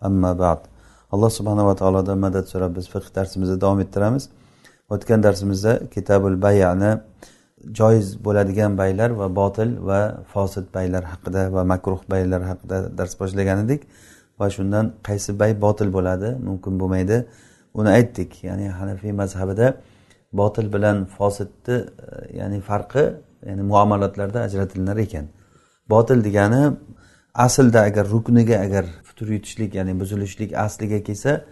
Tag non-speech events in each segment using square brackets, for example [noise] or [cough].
amma ba'd. Alloh subhanava taolodan madad so'rab biz fiqh darsimizni davom ettiramiz. O'tgan darsimizda kitabul bayani joiz bo'ladigan baylar va botil va fosil baylar haqida va makruh baylar haqida dars boshlagan edik. Va shundan qaysi bay botil bo'ladi? Mumkin bo'lmaydi. Uni aytdik. Ya'ni hanafiy mazhabida botil bilan fosidni e, ya'ni farqi ya'ni muomalatlarda ajratilinar ekan. Botil degani aslida agar rukniga agar putur yutishlik ya'ni buzilishlik asliga kelsa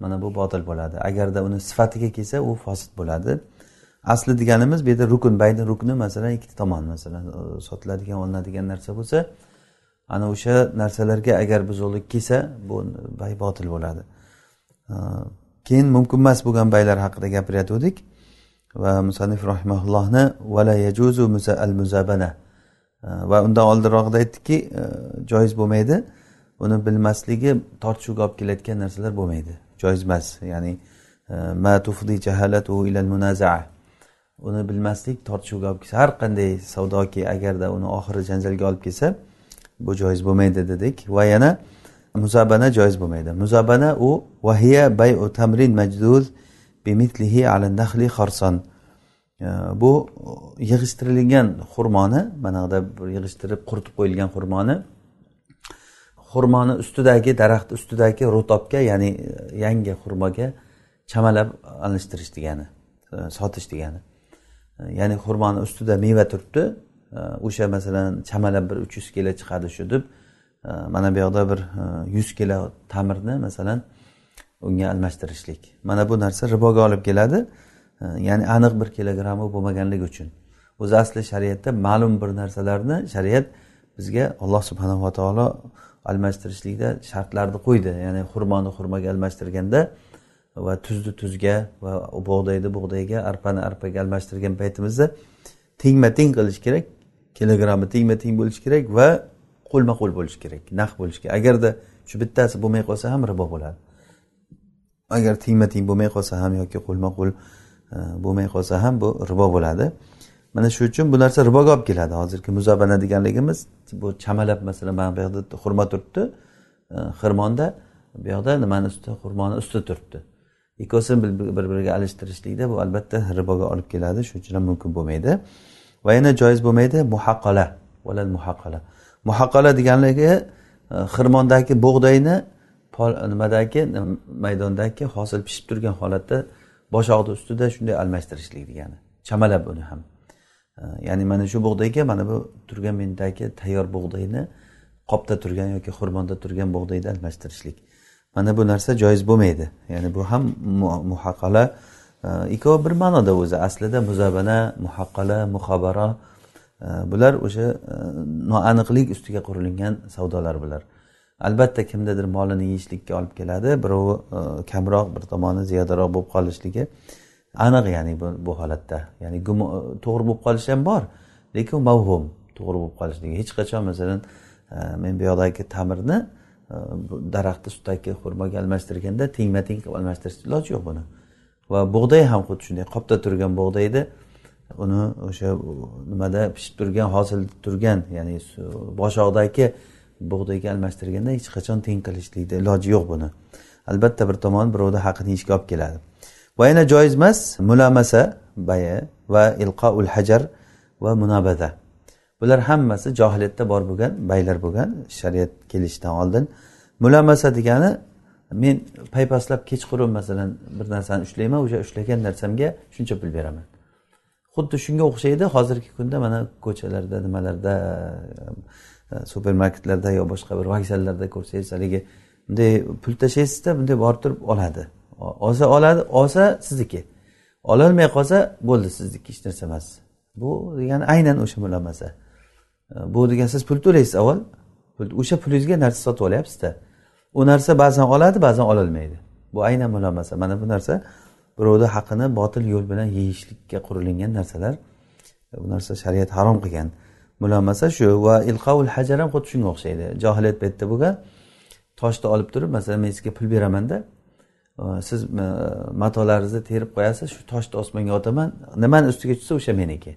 mana bu botil bo'ladi. Agarda uni sifatiga kelsa u fosil bo'ladi. Asli deganimiz bu yerda rukun bayni rukni masalan ikkita tomon masalan e, sotiladigan olinadigan narsa bo'lsa ana o'sha narsalarga agar buzuqlik kelsa bu bay botil bo'ladi. E, keyin mumkin emas bo'lgan baylar haqida gapirayotgandik va musannif rahimaullohni vala yajuzu al muzabana e, va undan oldinrog'ida aytdikki joiz bo'lmaydi. Uni bilmasligi tortishuvga olib kelayotgan narsalar bo'lmaydi. Joiz emas ya'ni e, ma tufdi jahalatu ilal munazaa. Uni bilmaslik tortishuvga olib kelsa har qanday savdoki agarda uni oxiri janjalga olib kelsa bu joiz bo'lmaydi dedik. Va yana muzabana joiz bo'lmaydi. Muzabana u vahiya bayu tamrin majduz bimitlihi ala nahli xorson e, bu yig'ishtirilgan xurmoni mana bir yig'ishtirib quritib qo'yilgan xurmoni xurmoni ustidagi daraxt ustidagi rutobga ya'ni e, yangi xurmoga chamalab almashtirish degani e, sotish degani. E, ya'ni xurmoni ustida meva turibdi. O'sha masalan chamalab bir uch yuz kilo chiqadi shu deb. Mana bu yoqda bir yuz kilo tamirni masalan unga almashtirishlik. Mana bu narsa riboga olib keladi. Ya'ni aniq bir kilogrammi bo'lmaganligi uchun. O'zi asli shariatda ma'lum bir narsalarni shariat bizga alloh subhanava taolo almashtirishlikda shartlarni qo'ydi. Ya'ni xurmoni xurmoga almashtirganda va tuzni tuzga va bug'doyni bug'doyga arpani arpaga almashtirgan paytimizda tengma teng qilish kerak kilogrammi tengma teng bo'lishi kerak va qo'lma qo'l bo'lishi kerak naq bo'lishi kerak. Agarda shu bittasi bo'lmay qolsa ham ribo bo'ladi. Agar tengma teng bo'lmay qolsa ham yoki qo'lma qo'l e, bo'lmay qolsa ham bu ribo bo'ladi. Mana shu uchun bu narsa riboga olib keladi. Hozirgi muzabana deganligimiz bu chamalab masalan mana bu yoqda xurmo turibdi. Xirmonda bu yoqda nimani usti xurmoni usti turibdi. Ikkovsini bir biriga alishtirishlikda bu albatta riboga olib keladi. Shuning uchun ham mumkin bo'lmaydi. Va yana joiz bo'lmaydi muhaqqala valal muhaqqala muhaqqala deganligi e, xirmondagi bug'doyni nimadagi maydondagi hosil pishib turgan holatda boshoqni ustida shunday almashtirishlik degani. Chamalab uni ham. Ya'ni mana shu bug'doyga mana bu turgan mendagi tayyor bug'doyni qopda turgan yoki xurmonda turgan bug'doyni almashtirishlik. Mana bu narsa joiz bo'lmaydi. Ya'ni bu ham muhaqqala e, ikkovi bir ma'noda o'zi. Aslida muzabana muhaqqala muhabara e, bular o'sha e, noaniqlik ustiga qurilgan savdolar bular. Albatta kimdadir molini yeyishlikka olib keladi birovi kamroq bir tomoni ziyodaroq bo'lib qolishligi. Aniq ya'ni bu, bu holatda. Ya'ni to'g'ri bo'lib qolishi ham bor lekin mavhum to'g'ri bo'lib qolishligi. Hech qachon masalan e, men bu yoqdagi tamirni e, daraxtni ustidagi xurmoga almashtirganda tengma teng qilib almashtirish iloji yo'q buni. Va bug'doy ham xuddi shunday qopda turgan bug'doyni uni o'sha nimada pishib turgan hosil turgan ya'ni boshoqdagi bug'doyga almashtirganda hech qachon teng qilishlikni iloji yo'q buni. Albatta bir tomon birovni haqini yeyishga olib keladi. Va yana joiz emas mulamasa baya va ilqoul hajar va munabada. Bular hammasi johiliyatda bor bo'lgan baylar bo'lgan shariat kelishidan oldin. Mulamasa degani men paypaslab kechqurun masalan bir narsani ushlayman o'sha ushlagan narsamga shuncha pul beraman. Xuddi shunga o'xshaydi hozirgi kunda mana ko'chalarda nimalarda supermarketlarda yo boshqa bir vokzallarda ko'rsangiz haligi bunday pul tashlaysizda bunday borib turib oladi. Olsa oladi olsa sizniki. Ololmay qolsa bo'ldi sizniki hech narsa emas. Bu degani aynan o'sha mulamasa e, bu degan siz pul to'laysiz avval. O'sha pulingizga narsa sotib olyapsizda. U narsa ba'zan oladi ba'zan ololmaydi. Bu aynan mulamasa mana bu narsa birovni haqini botil yo'l bilan yeyishlikka qurilingan narsalar. E, bu narsa shariat harom qilgan mulomasa shu. Va ilqovul hajar ham xuddi shunga o'xshaydi. Johiliyat paytida bo'lgan toshni olib turib masalan men sizga pul beramanda siz e, matolaringizni terib qo'yasiz shu toshni osmonga otaman. Nimani ustiga tushsa o'sha meniki.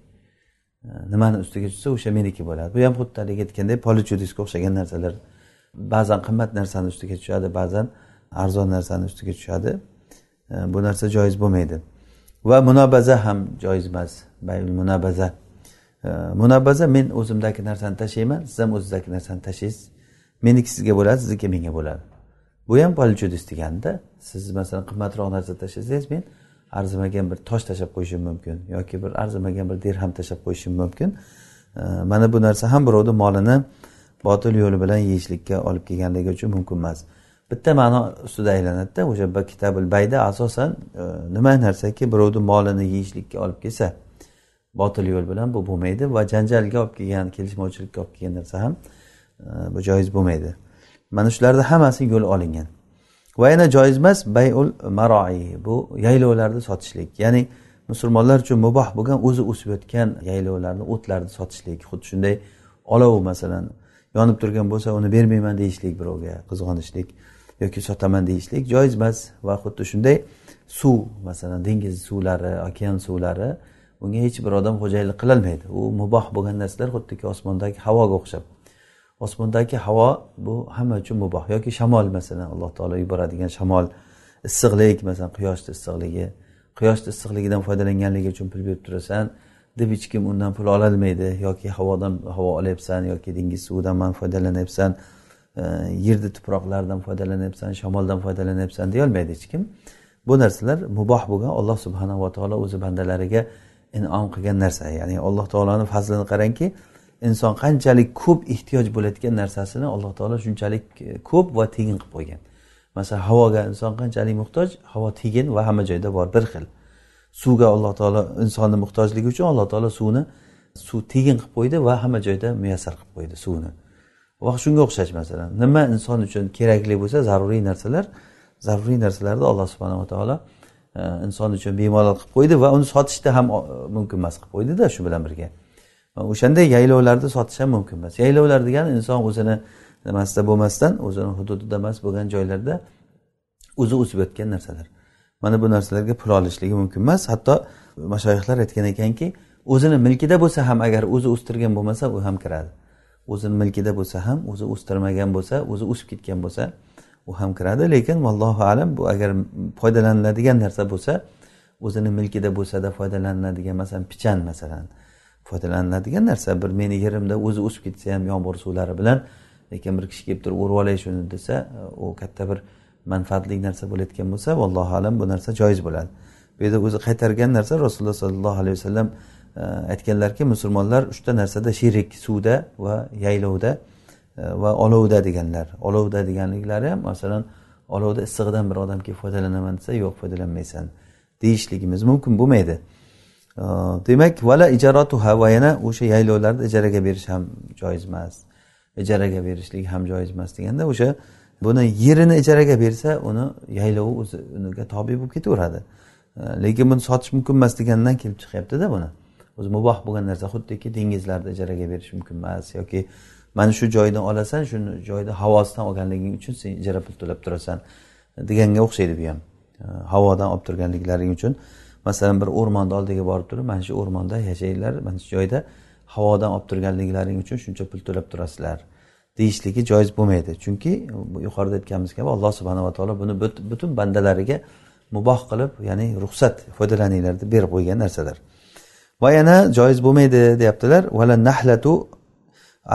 Nimani ustiga tushsa o'sha meniki bo'ladi. Bu ham xuddi haligi aytgandek polichudisga o'xshagan narsalar. Ba'zan qimmat narsani ustiga tushadi ba'zan arzon narsani ustiga tushadi. Bu narsa joiz bo'lmaydi. Va munobaza ham joiz emas munobaza. Munobaza men o'zimdagi narsani tashlayman siz ham o'zingizdagi narsani tashlaysiz. Meniki sizga bo'ladi sizniki menga bo'ladi. Bu ham polichudis deganda siz masalan qimmatroq narsa tashlasangiz men arzimagan bir tosh tashlab qo'yishim mumkin yoki bir arzimagan bir dirham tashlab qo'yishim mumkin. Mana bu narsa ham birovni molini botil yo'li bilan yeyishlikka olib kelganligi uchun mumkin emas. Bitta ma'no ustida aylanadida o'sha kitabul bayda asosan e, nima narsaki birovni molini yeyishlikka olib kelsa botil yo'l bilan bu bo'lmaydi va janjalga olib kelgan kelishmovchilikka olib kelgan narsa ham e, bu joiz bo'lmaydi. Mana shularni hammasi yo'l olingan. Va yana joiz emas bayul maroi bu yaylovlarni sotishlik. Ya'ni musulmonlar uchun muboh bo'lgan o'zi o'sib yotgan yaylovlarni o'tlarni sotishlik. Xuddi shunday olov masalan yonib turgan bo'lsa uni bermayman deyishlik birovga qizg'onishlik yoki sotaman deyishlik joiz emas. Va xuddi shunday suv masalan dengiz suvlari okean suvlari unga hech bir odam xo'jayinlik qilolmaydi. U muboh bo'lgan narsalar xuddiki osmondagi havoga o'xshab osmondagi havo bu hamma uchun muboh yoki shamol masalan alloh taolo yuboradigan shamol issiqlik masalan quyoshni issiqligi quyoshni issiqligidan foydalanganligi uchun pul berib turasan deb hech kim undan pul ololmaydi yoki havodan havo olyapsan yoki dengiz suvidan man foydalanyapsan e, yerni tuproqlaridan foydalanyapsan shamoldan foydalanyapsan deyolmaydi hech kim. Bu narsalar muboh bo'lgan alloh subhanava taolo o'zi bandalariga inom qilgan narsa. Ya'ni alloh taoloni fazlini qarangki inson qanchalik ko'p ehtiyoj bo'layotgan narsasini alloh taolo shunchalik e, ko'p va tegin qilib qo'ygan. Masalan havoga inson qanchalik muhtoj? Havo tegin va hamma joyda bor bir xil. Suvga alloh taolo insonni muhtojligi uchun alloh taolo suvni suv tegin qilib qo'ydi va hamma joyda muyassar qilib qo'ydi suvni. Va shunga o'xshash masalan nima inson uchun kerakli bo'lsa zaruriy narsalar zaruriy narsalarni alloh subhanava taolo e, inson uchun bemalol qilib qo'ydi va uni sotishda ham e, mumkin emas qilib qo'ydida shu bilan birga. O'shanday yaylovlarda sotish ham mumkin emas. Yaylovlar degani inson o'zini nimasida bo'lmasdan o'zini hududida emas bo'lgan joylarda o'zi o'sib yotgan narsalar. Mana bu narsalarga pul olishligi mumkin emas. Hatto mashoyihlar aytgan ekanki o'zini milkida bo'lsa ham agar o'zi o'stirgan bo'lmasa u ham kiradi. O'zini milkida bo'lsa ham o'zi o'stirmagan bo'lsa o'zi o'sib ketgan bo'lsa u ham kiradi. Lekin vallohu alam bu agar foydalaniladigan narsa bo'lsa o'zini milkida bo'lsada foydalaniladigan masalan pichan masalan foydalaniladigan narsa. Bir meni yerimda o'zi o'sib ketsa ham yomg'ir suvlari bilan lekin bir kishi kelib turib o'rib olay shuni desa u katta bir manfaatli narsa bo'layotgan bo'lsa vallohu alam bu narsa joiz bo'ladi. Bu yerda o'zi qaytargan narsa rasululloh sollallohu alayhi vasallam e, aytganlarki musulmonlar uchta narsada sherik suvda va yaylovda e, va olovda deganlar. Olovda deganliklari ham masalan olovda issig'idan bir odam kelib foydalanaman desa yo'q foydalanmaysan deyishligimiz mumkin bo'lmaydi. Demak vala ijaratuha va yana o'sha yaylovlarni ijaraga berish ham joiz emas. Ijaraga berishlik ham joiz emas deganda o'sha buni yerini ijaraga bersa uni yaylovi o'zi uniga tobe bo'lib ketaveradi. Lekin buni sotish mumkin emas degandan kelib chiqyaptida buni. O'zi muboh bo'lgan narsa xuddiki dengizlarni ijaraga berish mumkin emas. Yoki mana shu joydan olasan shuni joyda havosidan olganliging uchun sen ijara pul to'lab turasan deganga o'xshaydi bu ham. Havodan olib turganliklaring uchun. Masalan bir o'rmonni oldiga borib turib mana shu o'rmonda yashanglar mana shu joyda havodan olib turganliklaring uchun shuncha pul to'lab turasizlar. Deyishligi joiz bo'lmaydi. Chunki yuqorida aytganimiz kabi alloh subhanava taolo buni butun bandalariga muboh qilib ya'ni ruxsat foydalaninglar deb berib qo'ygan narsalar. Va yana joiz bo'lmaydi deyaptilar. Vala nahlatu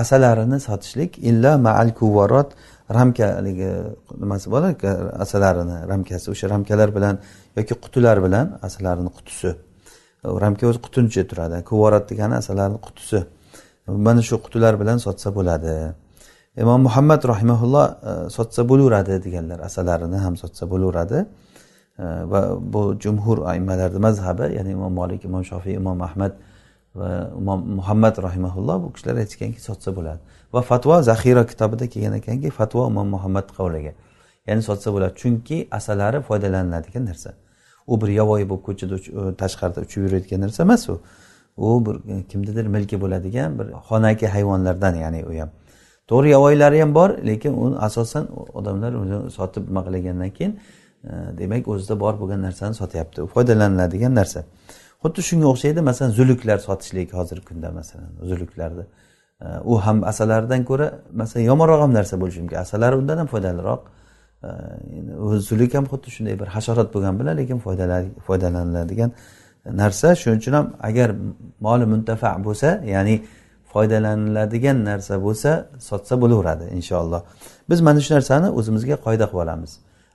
asalarini sotishlik illa maal kuvarot ramka haligi nimasi bor? Asalarini ramkasi o'sha ramkalar bilan yoki qutilar bilan asalarini qutisi ramka o'zi qutuncha ichida turadi. Kuvorat degani asalarining qutisi mana shu qutilar bilan sotsa bo'ladi. Imom muhammad rahimaulloh e, sotsa bo'laveradi deganlar asalarini ham sotsa bo'laveradi. E, va bu jumhur aimmalarni mazhabi ya'ni imom molik imom shofiy imom ahmad va imom muhammad rahimaulloh bu kishilar aytishganki sotsa bo'ladi. Va fatvo zaxira kitobida kelgan ekanki fatvo imom muhammad qavliga. Ya'ni sotsa bo'ladi. Chunki asalari foydalaniladigan narsa. U bir yovvoyi bo'lib ko'chada e, tashqarida uchib yurayotgan narsa emas u. U bir e, kimnidir milki bo'ladigan bir xonaki hayvonlardan ya'ni u ham. To'g'ri yovvoyilari ham bor lekin uni asosan odamlar uni sotib nima qilgandan keyin e, demak o'zida bor bo'lgan narsani sotyapti. Foydalaniladigan narsa. Xuddi shunga o'xshaydi masalan zuluklar sotishlik hozirgi kunda masalan zuluklarni u ham asalaridan ko'ra masalan yomonroq ham narsa bo'lishi mumkin. Asalari undan ham foydaliroq. Zuluk ham xuddi shunday bir hasharot bo'lgani bilan lekin foydalaniladigan narsa. Shuning uchun ham agar moli muntafa bo'lsa ya'ni foydalaniladigan narsa bo'lsa sotsa bo'laveradi inshaalloh. Biz mana shu narsani o'zimizga qoida qilib olamiz.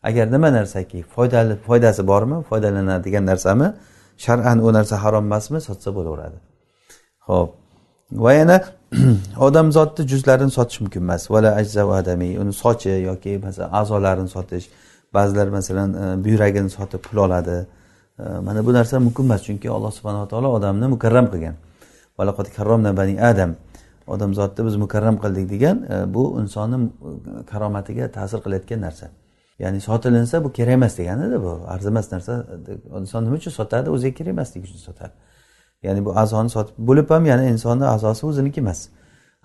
Agar nima narsaki foydali foydasi bormi foydalanadigan narsami shar'an u narsa harom emasmi sotsa bo'laveradi. Ho'p va yana [clears throat] odamzodni juzlarini sotish mumkin emas. Vala ajza adamiy uni sochi yoki masalan a'zolarini sotish ba'zilar masalan e, buyragini sotib pul oladi. E, mana bu narsa mumkin emas chunki alloh subhanava taolo odamni mukarram qilgan. Karromna bani adam odamzodni biz mukarram qildik degan e, bu insonni karomatiga ta'sir qilayotgan narsa. Ya'ni sotilinsa bu kerak emas deganida bu arzimas narsa. Inson nima uchun sotadi? O'ziga kerak emasligi uchun sotadi. Ya'ni bu a'zoni sotib bo'lib ham ya'ni insonni a'zosi o'ziniki emas.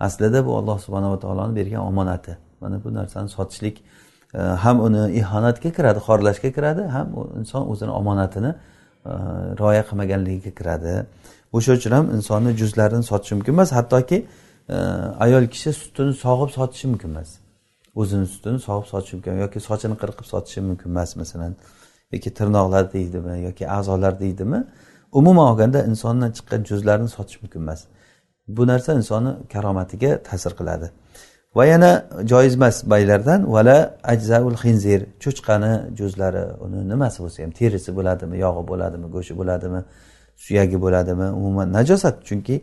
Aslida bu alloh subhanava taoloni bergan omonati. Mana bu narsani sotishlik e, ham uni ihonatga kiradi xorlashga kiradi ham inson o'zini omonatini e, rioya qilmaganligiga kiradi. O'sha uchun ham insonni juzlarini sotishi mumkin emas hattoki e, ayol kishi sutini sog'ib sotishi mumkin emas. O'zini sutini sog'ib sotishi mumkin yoki sochini qirqib sotishi mumkin emas masalan yoki tirnoqlar deydimi yoki a'zolar deydimi? Umuman olganda insondan chiqqan juzlarni sotish mumkin emas. Bu narsa insonni karomatiga ta'sir qiladi. Va yana joiz emas baylardan vala ajzaul xinzir cho'chqani juzlari uni nimasi bo'lsa ham terisi bo'ladimi yog'i bo'ladimi go'shti bo'ladimi suyagi bo'ladimi umuman najosat chunki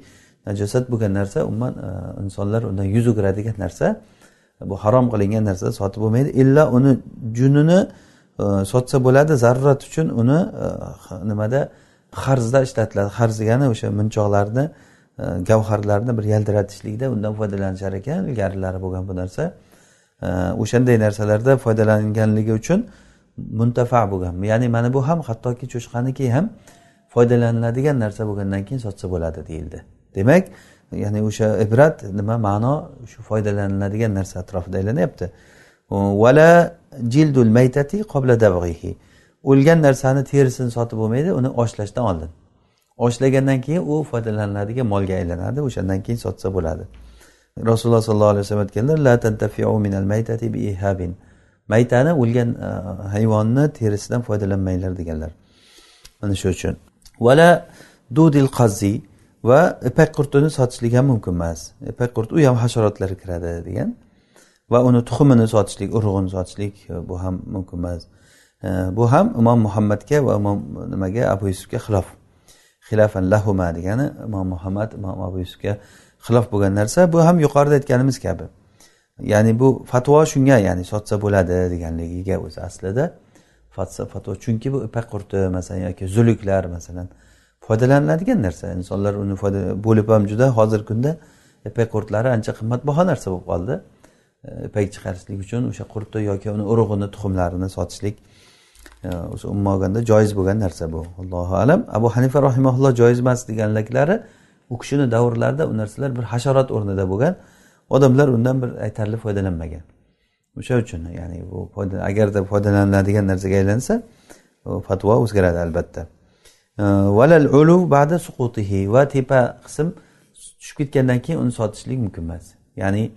najosat bo'lgan narsa umuman e, insonlar undan yuz o'giradigan narsa bu harom qilingan narsa sotib bo'lmaydi. Illa uni junini e, sotsa bo'ladi zarurat uchun uni e, nimada qarzda ishlatiladi. Qarz degani o'sha munchoqlarni e, gavharlarni bir yaltiratishlikda undan foydalanishar ekan ilgarilari bo'lgan bu narsa. E, o'shanday narsalarda foydalanganligi uchun muntafa bo'lgan. Ya'ni mana bu ham hattoki cho'chqaniki ham foydalaniladigan narsa bo'lgandan keyin sotsa bo'ladi deyildi. Demak ya'ni o'sha ibrat nima ma'no? Shu foydalaniladigan narsa atrofida aylanyapti vala jildul maytati qobla davghihi o'lgan narsani terisini sotib bo'lmaydi uni oshlashdan oldin. Oshlagandan keyin u foydalaniladigan molga aylanadi o'shandan keyin sotsa bo'ladi. Rasululloh sollallohu alayhi vasallam aytganlar la tantafiu minal maytati bi ihabin. Maytani o'lgan e, hayvonni terisidan foydalanmanglar deganlar. Mana shu uchun. Vala dudil qazzi va ipak qurtini sotishlik ham mumkin emas. Ipak qurt u ham hasharotlar kiradi degan va uni tuxumini sotishlik urug'ini sotishlik e, bu ham mumkin emas. Bu ham imom muhammadga va imom nimaga? Abu yusufga xilof. Xilafan lahuma degani imom muhammad imom abu yusufga xilof bo'lgan narsa. Bu ham yuqorida aytganimiz kabi. Ya'ni bu fatvo shunga ya'ni sotsa bo'ladi deganligiga o'zi aslida. Fatvo. Chunki bu ipak qurti masalan yoki zuluklar masalan foydalaniladigan narsa. Insonlar uni bo'lib ham juda hozirgi kunda ipak qurtlari ancha qimmatbaho narsa bo'lib qoldi. Ipak chiqarishlik uchun o'sha qurtni yoki uni urug'ini tuxumlarini sotishlik umuman olganda joiz bo'lgan narsa bu. Allohu alam. Abu hanifa rahimaulloh joiz emas deganliklari u kishini davrlarida u narsalar bir hasharot o'rnida bo'lgan odamlar undan bir aytarli foydalanmagan. O'sha uchun ya'ni bu agarda foydalaniladigan narsaga aylansa fatvo o'zgaradi albatta. Valal ulu ba'da suqutihi va tepa qism tushib ketgandan keyin uni sotishlik mumkin emas. Ya'ni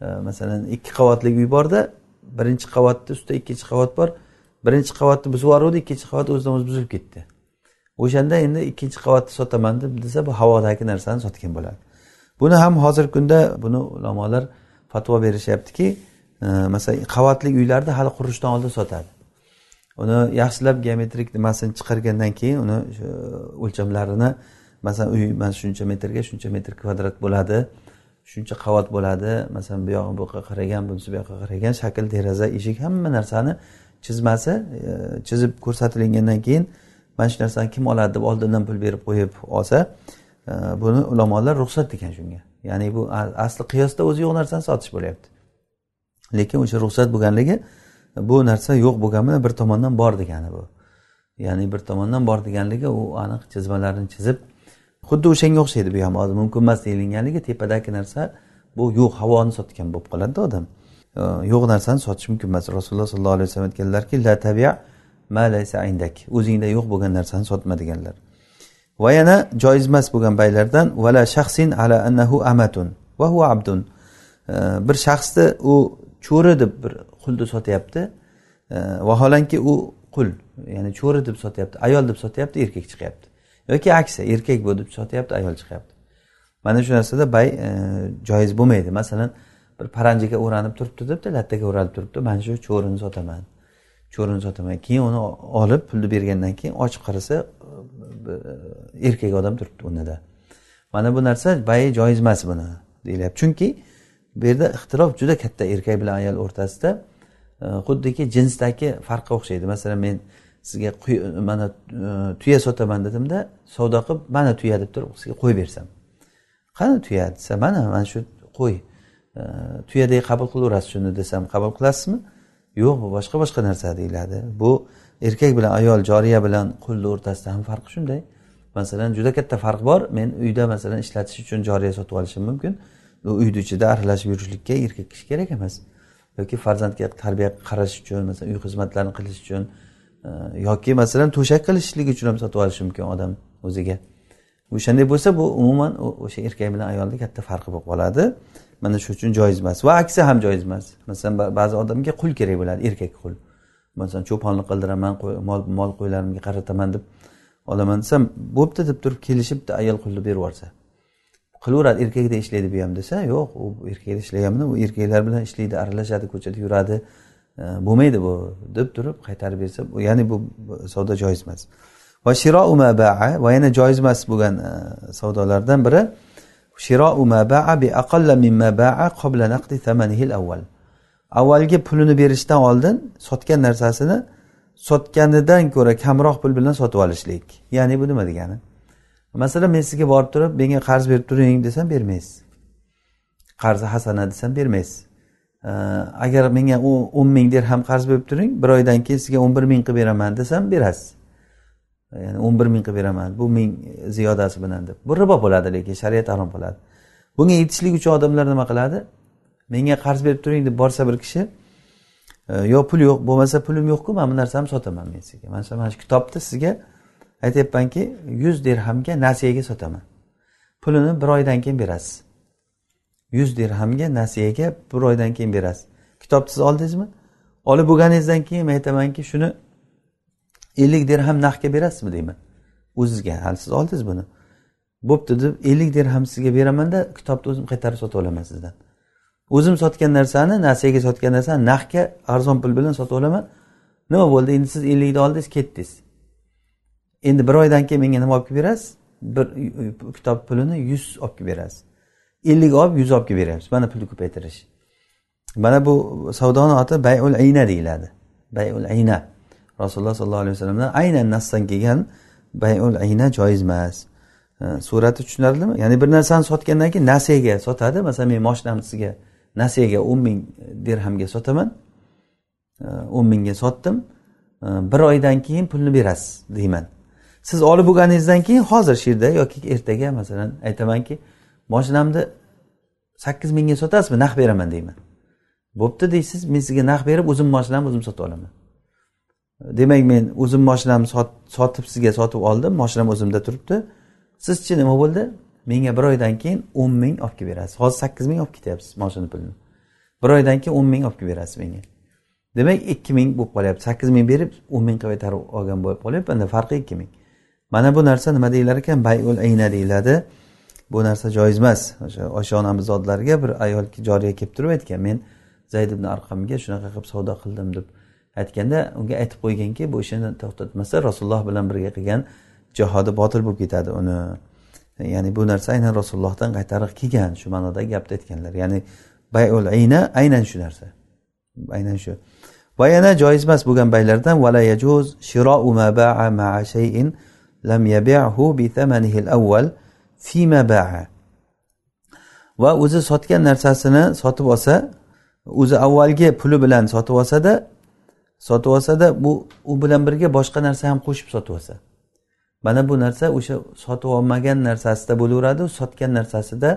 e, masalan ikki qavatli uy borda birinchi qavatni ustida ikkinchi qavat bor birinchi qavatni buzib yuboruvdi ikkinchi qavat o'zidan o'zi buzilib ketdi. O'shanda endi ikkinchi qavatni sotaman deb desa bu havodagi narsani sotgan bo'ladi. Buni ham hozirgi kunda buni ulamolar fatvo berishyaptiki e, masalan qavatli uylarni hali qurishdan oldin sotadi. Uni yaxshilab geometrik nimasini chiqargandan keyin uni e, o'lchamlarini masalan uy mana shuncha metrga shuncha metr kvadrat bo'ladi shuncha qavat bo'ladi. Masalan bu yog'i bu yoqqa qaragan bunisi bu yoqqa qaragan shakl deraza eshik hamma narsani chizmasi e, chizib ko'rsatilgandan keyin mana shu narsani kim oladi deb oldindan pul berib qo'yib olsa e, buni ulamolar ruxsat degan shunga. Ya'ni bu asli qiyosda o'zi yo'q narsani sotish bo'lyapti. Lekin o'sha ruxsat bo'lganligi bu narsa yo'q bo'lgani bilan bir tomondan bor degani bu. Ya'ni bir tomondan bor deganligi u aniq chizmalarni chizib xuddi o'shanga o'xshaydi bu ham. Hozir mumkin emas deyilganligi tepadagi narsa bu yo'q havoni sotgan bo'lib qoladida odam. Yo'q narsani sotish mumkin emas. Rasululloh sollallohu alayhi vasallam aytganlarki la tabiya ma laysa indak. O'zingda yo'q bo'lgan narsani sotma deganlar va yana joiz emas bo'lgan baylardan vala shaxsin ala annahu amatun va huwa abdun. Bir shaxsni u cho'ri deb bir qulni sotyapti. Vaholanki u qul ya'ni cho'ri deb sotyapti ayol deb sotyapti erkak chiqyapti. Yoki aksi erkak bu deb sotyapti ayol chiqyapti. Mana shu narsada bay e, joiz bo'lmaydi. Masalan bir paranjiga o'ranib turibdi debdi lattaga o'ralib turibdi. Mana shu cho'rini sotaman cho'rini sotaman. Keyin uni olib pulni bergandan keyin ochib qarasa e, erkak odam turibdi o'rnida. Mana bu narsa bayi joiz emas buni deyilyapti chunki bu yerda ixtilof juda katta erkak bilan ayol o'rtasida e, xuddiki jinsdagi farqqa o'xshaydi. Masalan men sizga mana e, tuya sotaman dedimda savdo qilib mana tuya deb turib sizga qo'y bersam. Qani tuya? desa mana mana shu qo'y. Tuyaday qabul qilaverasiz shuni desam qabul qilasizmi? Yo'q bu boshqa boshqa narsa deyiladi. Bu erkak bilan ayol joriya bilan qulni o'rtasida ham farqi shunday. Masalan juda katta farq bor. Men uyda masalan ishlatish uchun joriya sotib olishim mumkin. Uyni ichida aralashib yurishlikka erkak kishi kerak emas. Yoki farzandga tarbiya qarash uchun masalan uy xizmatlarini qilish uchun e, yoki masalan to'shak qilishlik uchun ham sotib olishi mumkin odam o'ziga. O'shanday bo'lsa bu umuman o'sha erkak bilan ayolni katta farqi bo'lib qoladi. Mana shu uchun joiz emas. Va aksi ham joiz emas. Masalan ba'zi odamga qul kerak bo'ladi erkak qul. Masalan cho'ponlik qildiraman mol mol qo'ylarimga qarataman deb olaman desam bo'pti deb turib kelishib bitta ayol qulni berib yuborsa qilaveradi erkakda ishlaydi bu ham desa yo'q u erkakda ishlaganmi u erkaklar bilan ishlaydi aralashadi ko'chada yuradi e, bo'lmaydi bu deb turib qaytarib bersa ya'ni bu savdo joiz emas. Va shiro va yana joiz emas bo'lgan e, savdolardan biri shiro baa bi aqalla mimma baa qabla naqdi thamanihi awwal avvalgi pulini berishdan oldin sotgan narsasini sotganidan ko'ra kamroq pul bilan sotib olishlik. Ya'ni bu nima degani? Masalan men sizga borib turib menga qarz berib turing desam bermaysiz. Qarzi hasana desam bermaysiz. Agar menga o'n ming dirham qarz berib turing bir oydan keyin sizga o'n bir ming qilib beraman desam berasiz. Ya'ni o'n bir ming qilib beraman bu ming ziyodasi bilan deb. Bu ribo bo'ladi lekin shariat harom qiladi bunga yetishlik uchun odamlar nima qiladi? Menga qarz berib turing deb borsa bir kishi e, yo pul yo'q bo'lmasa pulim yo'qku mana bu narsani sotaman men sizga mana shu mana shu kitobni sizga aytyapmanki yuz dirhamga nasiyaga sotaman. Pulini bir oydan keyin berasiz. Yuz dirhamga nasiyaga bir oydan keyin berasiz. Kitobni siz oldingizmi? Olib bo'lganingizdan keyin men aytamanki shuni ellik dirham naqdga berasizmi deyman. O'zizga hali siz oldingiz buni. Bo'pti deb ellik dirham sizga beramanda kitobni o'zim qaytarib sotib olaman sizdan. O'zim sotgan narsani nasiyaga sotgan narsani naqdga arzon pul bilan sotib olaman. Nima bo'ldi? Endi siz ellikni oldingiz ketdingiz. Endi bir oydan keyin menga nima olib kelib berasiz? Bir kitob pulini yuz olib kelib berasiz. Ellik olib yuz olib kelib beryapsiz mana pulni ko'paytirish. Mana bu savdoni oti bayul ayna deyiladi. Bayul ayna rasululloh sollallohu alayhi vasallamdan aynan nasdan kelgan bayul ayna joiz emas surati tushunarlimi? Ya'ni bir narsani sotgandan keyin nasiyaga sotadi masalan men moshinamni sizga nasiyaga o'n ming dirhamga sotaman. O'n mingga sotdim. Bir oydan keyin pulni berasiz deyman. Siz olib bo'lganingizdan keyin hozir shu yerda yoki ertaga masalan aytamanki moshinamni sakkiz mingga sotasizmi naq beraman deyman. Bo'pti deysiz. Men sizga naq berib o'zim moshinamni o'zim sotib olaman. Demak men o'zim moshinamni sotib sizga sotib oldim. Moshinam o'zimda turibdi. Sizchi nima bo'ldi? Menga bir oydan keyin o'n ming olib kelib berasiz. Hozir sakkiz ming olib ketyapsiz moshina pulini. Bir oydan keyin o'n ming olib kelib berasiz menga. Demak ikki ming bo'lib qolyapti. Sakkiz ming berib o'n ming qaytarib olgan bo'lib qolyapti. Endi farqi ikki ming. Mana bu narsa nima deyilar ekan? Bayul ayna deyiladi. Bu narsa joiz emas. O'sha oysha onamiz oldilariga bir ayol joriya kelib turib aytgan. Men zayd ibn arqamga shunaqa qilib savdo qildim deb aytganda unga aytib qo'yganki bu ishini to'xtatmasa rasululloh bilan birga qilgan jihodi botil bo'lib ketadi uni. Ya'ni bu narsa aynan rasulullohdan qaytariq kelgan shu ma'noda gapni aytganlar. Ya'ni bayul ayna aynan shu narsa. Aynan shu. Va yana joiz emas bo'lgan baylardan vala yajuz shirou ma ba'a ma'a shay'in lam yabi'hu bi thamanihi al-awwal fima ba'a. Va o'zi sotgan narsasini sotib olsa o'zi avvalgi puli bilan sotib olsada sotib olsada bu u bilan birga boshqa narsa ham qo'shib sotib olsa mana bu narsa o'sha sotib olmagan narsasida bo'laveradi sotgan narsasida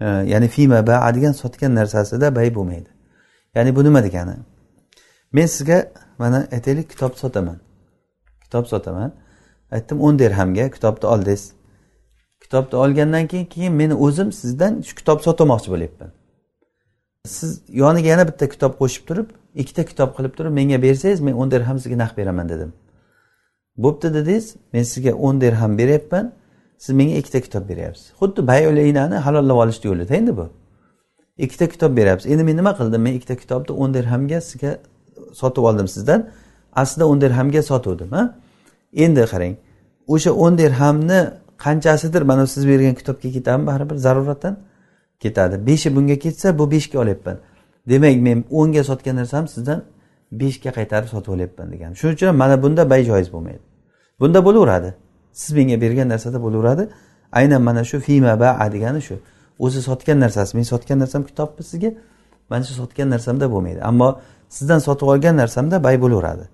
e, ya'ni fima baa degan sotgan narsasida bay bo'lmaydi. Ya'ni bu nima degani? Men sizga mana aytaylik kitob sotaman. Kitob sotaman. Aytdim o'n derhamga kitobni oldingiz kitobni olgandan keyin keyin meni o'zim sizdan shu kitob sotmoqchi bo'lyapman. Siz yoniga yana bitta kitob qo'shib turib ikkita kitob qilib turib menga bersangiz men o'n dirham sizga naqd beraman dedim. Bo'pti dedingiz men sizga o'n dirham beryapman siz menga ikkita kitob beryapsiz. Xuddi bayulinani halollab olishni yo'lida endi bu. Ikkita kitob beryapsiz. Endi men nima qildim? Men ikkita kitobni o'n dirhamga sizga sotib oldim sizdan. Aslida o'n dirhamga sotuvdim a endi qarang o'sha o'n dirhamni qanchasidir mana siz bergan kitobga ketadimi baribir zaruratdan? Ketadi. Beshi bunga ketsa bu beshga olyapman. Demak men o'nga sotgan narsam sizdan beshga qaytarib sotib olyapman degan shuning uchun mana bunda bay joiz bo'lmaydi. Bunda bo'laveradi. Siz menga bergan narsada bo'laveradi. Aynan mana shu fima baa degani shu. O'zi sotgan narsasi men sotgan narsam kitobmi sizga? Mana shu sotgan narsamda bo'lmaydi. Ammo sizdan sotib olgan narsamda bay bo'laveradi.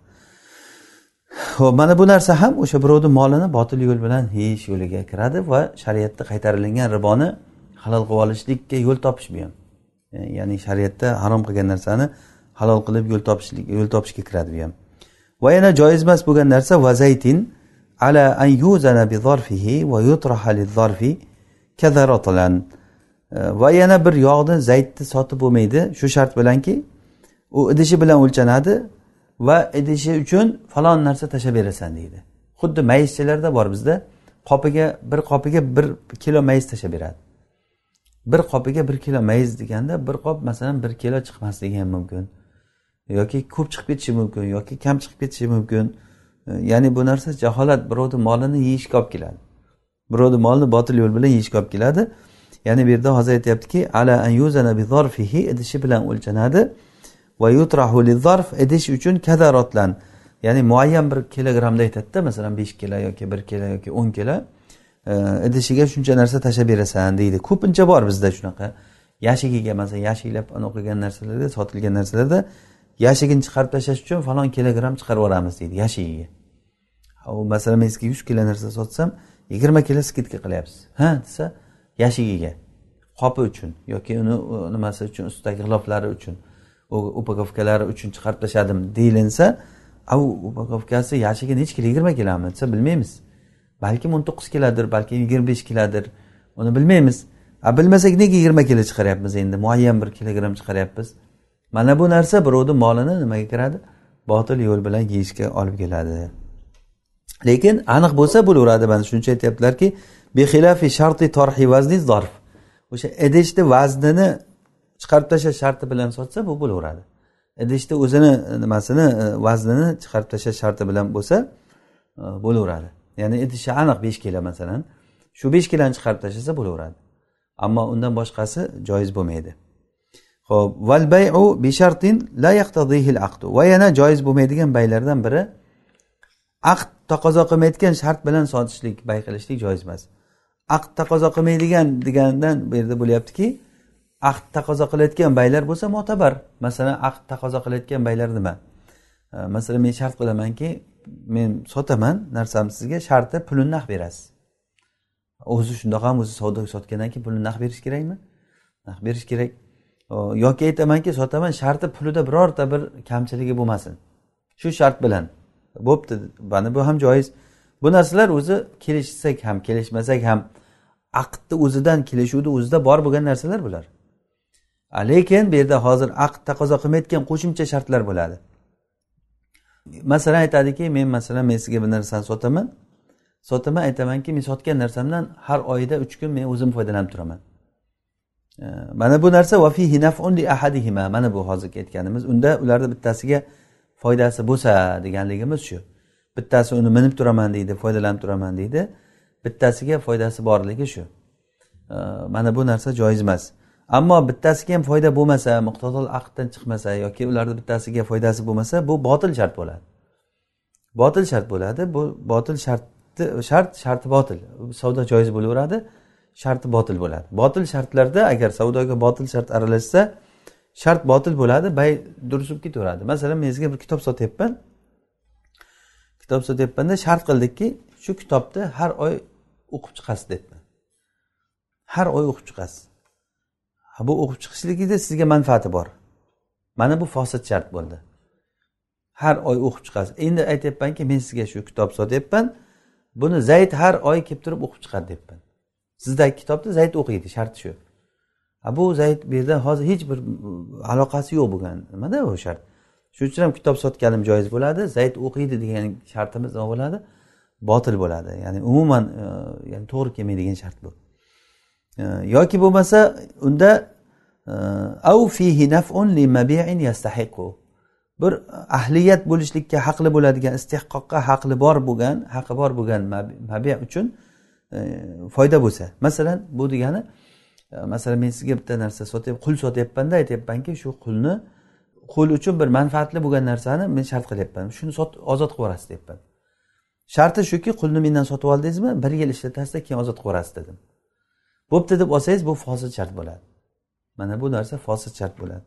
Ho'p mana bu narsa ham o'sha birovni molini botil yo'l bilan yeyish yo'liga kiradi va shariatda qaytarilgan riboni halol qilib olishlikka yo'l topish bu eh, ham ya'ni shariatda harom qilgan narsani halol qilib yo'l topishlik yo'l topishga kiradi bu ham va yana joiz emas bo'lgan narsa va zaytin ala an yuzana bi zarfihi va yutraha zarfi kazarotlan eh, va yana bir yog'ni zaytni sotib bo'lmaydi shu shart bilanki u idishi bilan o'lchanadi va idishi uchun falon narsa tashlab berasan deydi. Xuddi mayizchalarda bor bizda qopiga bir qopiga bir kilo mayiz tashlab beradi. Bir qopiga bir kilo mayiz deganda bir qop masalan bir kilo chiqmasligi ham mumkin. Yoki ko'p chiqib ketishi mumkin yoki kam chiqib ketishi mumkin. Ya'ni bu narsa jaholat birovni molini yeyishga olib keladi. Birovni molini botil yo'l bilan yeyishga olib keladi. Ya'ni bu yerda hozir aytyaptiki ala an yuzana bi zarfihi idishi bilan o'lchanadi. Va yutrahu zarf idish uchun kadarotlan ya'ni muayyan bir kilogrammda aytadida masalan besh kilo yoki bir kilo yoki o'n kilo. Idishiga shuncha narsa tashlab berasan deydi. Ko'pincha bor bizda shunaqa. Yashigiga masalan yashiklab qilgan narsalarda sotilgan narsalarda yashigini chiqarib tashlash uchun falon kilogramm chiqarib yuboramiz deydi yashigiga. U masalan men sizga yuz kilo narsa sotsam yigirma kilo skidka qilyapsiz. Ha desa yashigiga. Qopi uchun yoki uni nimasi uchun ustidagi g'iloflari uchun upakovkalari uchun chiqarib tashladim deyilinsa u upakovkasi yashigi nechi kilo yigirma kilomi desa bilmaymiz. Balkim o'n to'qqiz kilodir balki yigirma besh kilodir. Uni bilmaymiz. A bilmasak nega yigirma kilo chiqaryapmiz endi? Muayyan bir kilogramm chiqaryapmiz. Mana bu narsa birovni molini nimaga kiradi? Botil yo'l bilan yeyishga olib keladi. Lekin aniq bo'lsa bo'laveradi. Mana shuning uchun aytyaptilarki bexilafi sharti torhi vazni zorf o'sha idishni vaznini chiqarib tashlash sharti bilan sotsa bu bo'laveradi. Idishni o'zini nimasini e, vaznini chiqarib tashlash sharti bilan bo'lsa e, bo'laveradi. Ya'ni idishi aniq besh kilo masalan shu besh kiloni chiqarib tashlasa bo'laveradi. Ammo undan boshqasi joiz bo'lmaydi. Ho'p val bayu bishartin la yaqtadihil aqdu va yana joiz bo'lmaydigan baylardan biri aqd taqozo qilmaydigan shart bilan sotishlik bay qilishlik joiz emas. Aqd taqozo qilmaydigan degandan bu yerda bo'lyaptiki aqd taqozo qilayotgan baylar bo'lsa mo'tabar. Masalan aqd taqozo qilayotgan baylar nima? Masalan men shart qilamanki men sotaman narsamni sizga sharti pulini naq berasiz. O'zi shundoq ham o'zi savdo sotgandan keyin pulini naq berish kerakmi? Naq berish kerak. Yoki aytamanki sotaman sharti pulida birorta bir kamchiligi bo'lmasin. Shu shart bilan. Bo'pti mana bu ham joiz. Bu narsalar o'zi kelishsak ham kelishmasak ham aqdni o'zidan kelishuvni o'zida bor bo'lgan narsalar bular. Lekin bu yerda hozir aqd taqozo qilmayotgan qo'shimcha shartlar bo'ladi. Masalan aytadiki men masalan men sizga bir narsani sotaman. Sotaman aytamanki men sotgan narsamdan har oyda uch kun men o'zim foydalanib turaman. Mana bu narsa ahadihima. Mana bu hozirgi aytganimiz. Unda ularni bittasiga foydasi bo'lsa deganligimiz shu. Bittasi uni minib turaman deydi foydalanib turaman deydi. Bittasiga foydasi borligi shu. Mana bu narsa joiz emas. Ammo bittasiga ham foyda bo'lmasa muqtadol aqddan chiqmasa yoki ularni bittasiga foydasi bo'lmasa bu botil shart bo'ladi. Botil shart bo'ladi bu botil sharti shart sharti botil. Savdo joiz bo'laveradi sharti botil bo'ladi. Botil shartlarda agar savdoga botil shart aralashsa shart botil bo'ladi bay durust bo'lib ketaveradi. Masalan men sizga bir kitob sotyapman. Kitob sotyapmanda shart qildikki shu kitobni har oy o'qib chiqasiz debman. Har oy o'qib chiqasiz. Bu o'qib chiqishligida sizga manfaati bor. Mana bu fosil shart bo'ldi. Har oy o'qib chiqasiz. Endi aytyapmanki men sizga shu kitob sotyapman. Buni zayd har oy kelib turib o'qib chiqadi deyapman sizdagi kitobni zayd o'qiydi sharti shu. Bu zayd bu yerda hozir hech bir mm, aloqasi yo'q bo'lgan nimada bu shart? Shuning uchun ham kitob sotganim joiz bo'ladi zayd o'qiydi degan shartimiz nima bo'ladi? Botil bo'ladi. Ya'ni umuman e, ya'ni to'g'ri kelmaydigan shart bu. Yoki bo'lmasa unda e, av fihi nafun li mabi'in yastahiqu. Bir ahliyat bo'lishlikka haqli bo'ladigan istehqoqqa haqli bor bo'lgan haqi bor bo'lgan mabi uchun e, foyda bo'lsa. Masalan bu degani e, masalan men sizga bitta narsa sotyapman qul sotyapmanda aytyapmanki shu qulni qul uchun bir manfaatli bo'lgan narsani men shart qilyapman. Shuni sot ozod qilib yuborasiz deyapman. Sharti shuki qulni mendan sotib oldingizmi? Bir yil ishlatasizda keyin ozod qilib yuborasiz dedim. Bo'pti deb olsangiz bu fosil shart bo'ladi. Mana bu narsa fosil shart bo'ladi.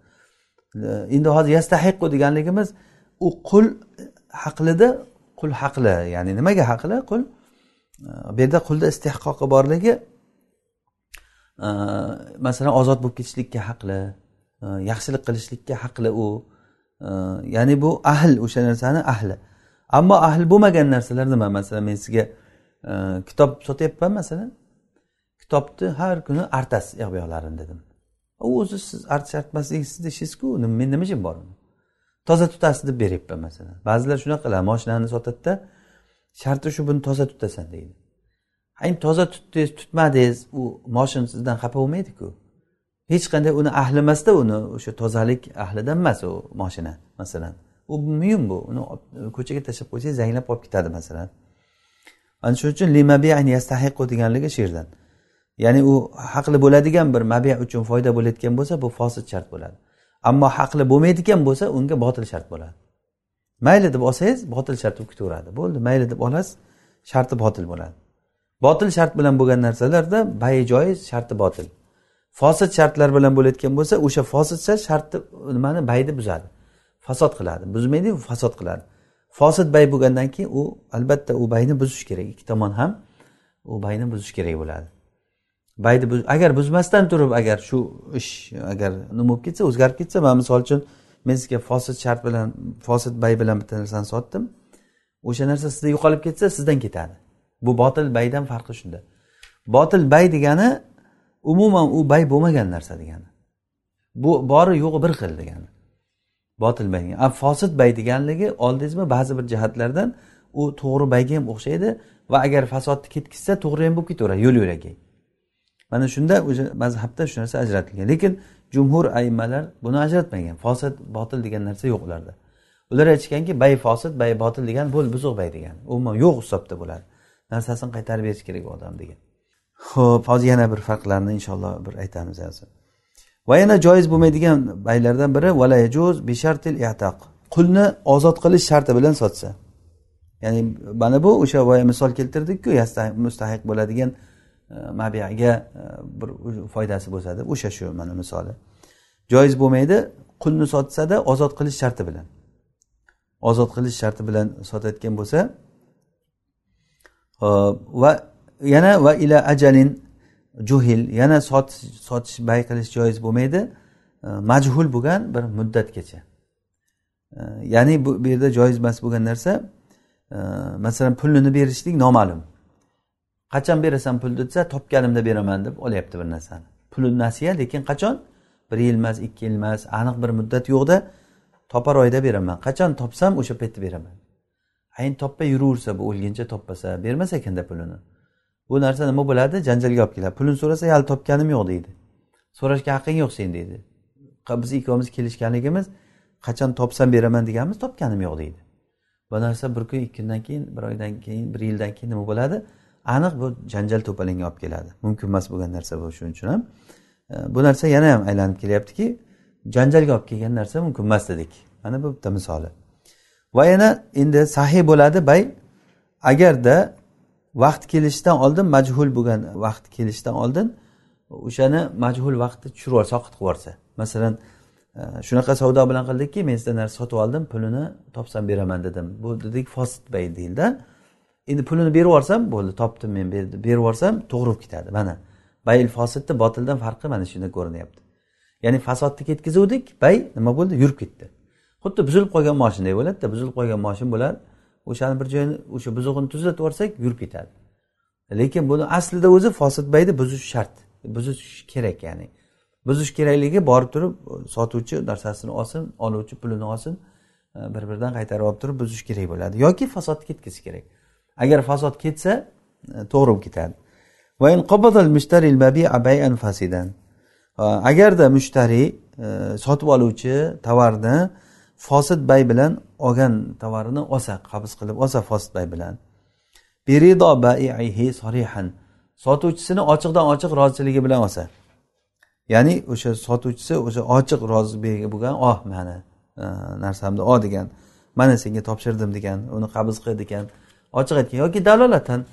Endi hozir yastahiqu deganligimiz u qul haqlida qul haqli ya'ni nimaga haqli? Qul e, bu yerda qulda istehqoqi borligi e, masalan ozod bo'lib ketishlikka haqli e, yaxshilik qilishlikka haqli u. Ya'ni bu ahl o'sha narsani ahli. Ammo ahl bo'lmagan narsalar nima? Masalan men sizga kitob sotyapman masalan. Kitobni har kuni artasiz u bu yoqlarini dedim. U o'zi siz artmaslik sizni ishingizku men nima ishim bor toza tutasiz deb beryapman masalan. Ba'zilar shunaqa qiladi moshinani sotadida sharti shu buni toza tutasan deydi. Endi toza tutdingiz tutmadingiz u moshin sizdan xafa bo'lmaydiku. Hech qanday uni ahli emasda uni o'sha tozalik ahlidan emas u moshina masalan. U muyum bu uni ko'chaga tashlab qo'ysangiz zanglab qolib ketadi masalan. Ana shuning uchun yastahiqu deganligi shu yerdan. Ya'ni u haqli bo'ladigan bir mabi uchun foyda bo'layotgan bo'lsa bu fosil shart bo'ladi. Ammo haqli bo'lmaydigan bo'lsa unga botil shart bo'ladi. Mayli deb olsangiz botil shart bo'lib ketaveradi bo'ldi mayli deb olasiz sharti botil bo'ladi. Botil shart bilan bo'lgan narsalarda bayi joiz sharti botil. Fosil shartlar bilan bo'layotgan bo'lsa o'sha fosil shart shartni nimani bayni buzadi. Fasod qiladi. Buzmaydi fasod qiladi. Fosil bay bo'lgandan keyin u albatta u bayni buzish kerak. Ikki tomon ham u bayni buzish kerak bo'ladi. Bayni agar buzmasdan turib agar shu ish agar nima bo'lib ketsa o'zgarib ketsa man misol uchun men sizga fosil shart bilan fosil bay bilan bitta narsani sotdim. O'sha narsa sizda yo'qolib ketsa sizdan ketadi. Bu botil baydan farqi shunda. Botil bay degani umuman u bay bo'lmagan narsa degani. Bu bori yo'g'i bir xil degani. Botil bay a fosil bay deganligi oldingizmi ba'zi bir jihatlardan u to'g'ri bayga ham o'xshaydi va agar fasodni ketkizsa to'g'ri ham bo'lib ketaveradi yo'l yo'lakay mana shunda o'sha mazhabda shu narsa ajratilgan. Lekin jumhur aymalar buni ajratmagan. Fosid botil degan narsa yo'q ularda. Ular aytishganki bay fosid bay botil degan bo'l buzuq bay degan. Umuman yo'q hisobda bo'ladi. Narsasini qaytarib berish kerak u odam degan. Ho'p hozir yana bir farqlarni inshaalloh bir aytamiz hozir va yana joiz bo'lmaydigan baylardan biri valayajuz bishartil i'taq. Qulni ozod qilish sharti bilan sotsa. Ya'ni mana bu o'sha boya misol keltirdikku mustahiq bo'ladigan mabiyaga e, bir foydasi bo'lsa deb o'sha shu mana misoli. Joiz bo'lmaydi qulni sotsada ozod qilish sharti bilan. Ozod qilish sharti bilan sotayotgan bo'lsa e, va yana va ila ajalin juhil yana sotish sotish bay qilish joiz bo'lmaydi e, majhul bo'lgan bir muddatgacha. Ya'ni bu yerda joiz emas bo'lgan narsa masalan pulini berishlik noma'lum. Qachon berasan pulni desa topganimda beraman deb olyapti bir narsani. Puli nasiya lekin qachon? Bir yil emas ikki yil emas aniq bir muddat yo'qda topar oyda beraman. Qachon topsam o'sha paytda beraman. Ayn topmay yuraversa bu o'lguncha topmasa bermas ekanda pulini. Bu narsa nima bo'ladi? Janjalga olib keladi. Pulini so'rasa hali topganim yo'q deydi. So'rashga haqqing yo'q sen deydi. Biz ikkovimiz kelishganligimiz qachon topsam beraman deganmiz topganim yo'q deydi. Bu narsa bir kun ikki kundan keyin bir oydan keyin bir yildan keyin nima bo'ladi? Aniq bu janjal to'polonga olib keladi. Mumkin emas bo'lgan narsa bu shuning uchun ham. E, bu narsa yana ham aylanib kelyaptiki janjalga olib kelgan narsa mumkin emas dedik. Mana bu bitta misoli. Va yana endi sahiy bo'ladi bay agarda vaqt kelishidan oldin majhul bo'lgan vaqt kelishidan oldin o'shani majhul vaqtni tushirib yuborsa soqit qilib yuborsa. Masalan e, shunaqa savdo bilan qildikki men sizdan narsa sotib oldim pulini topsam beraman dedim. Bu dedik fosit bay deyildi. Endi pulini berib yuborsam bo'ldi topdim men berib yuborsam to'g'ri bo'lib ketadi. Mana bayil fosidni botildan farqi mana shunda ko'rinyapti. Ya'ni fasodni ketkazuvdik bay nima bo'ldi? Yurib ketdi. Xuddi buzilib qolgan moshinday bo'ladida buzilib qolgan moshin bo'lar o'shani bir joyini o'sha buzug'ini tuzatib yuborsak yurib ketadi. Lekin buni aslida o'zi fosid bayni buzish shart buzish kerak ya'ni. Buzish kerakligi borib turib sotuvchi narsasini olsin oluvchi pulini olsin e, bir biridan qaytarib olib turib buzish kerak bo'ladi yoki fasodni ketkazish kerak. Agar fasod ketsa e, to'g'ri bo'lib ketadi. Agarda mushtariy e, sotib oluvchi tovarni fosid bay bilan olgan tovarini olsa qabz qilib olsa fosid bay bilan. Sotuvchisini ochiqdan ochiq roziligi bilan olsa. Ya'ni o'sha sotuvchisi o'sha ochiq rozi bo'lgan oh mani e, narsamni ol degan mana senga topshirdim degan uni qabz qil degan ochiq aytgan yoki dalolatan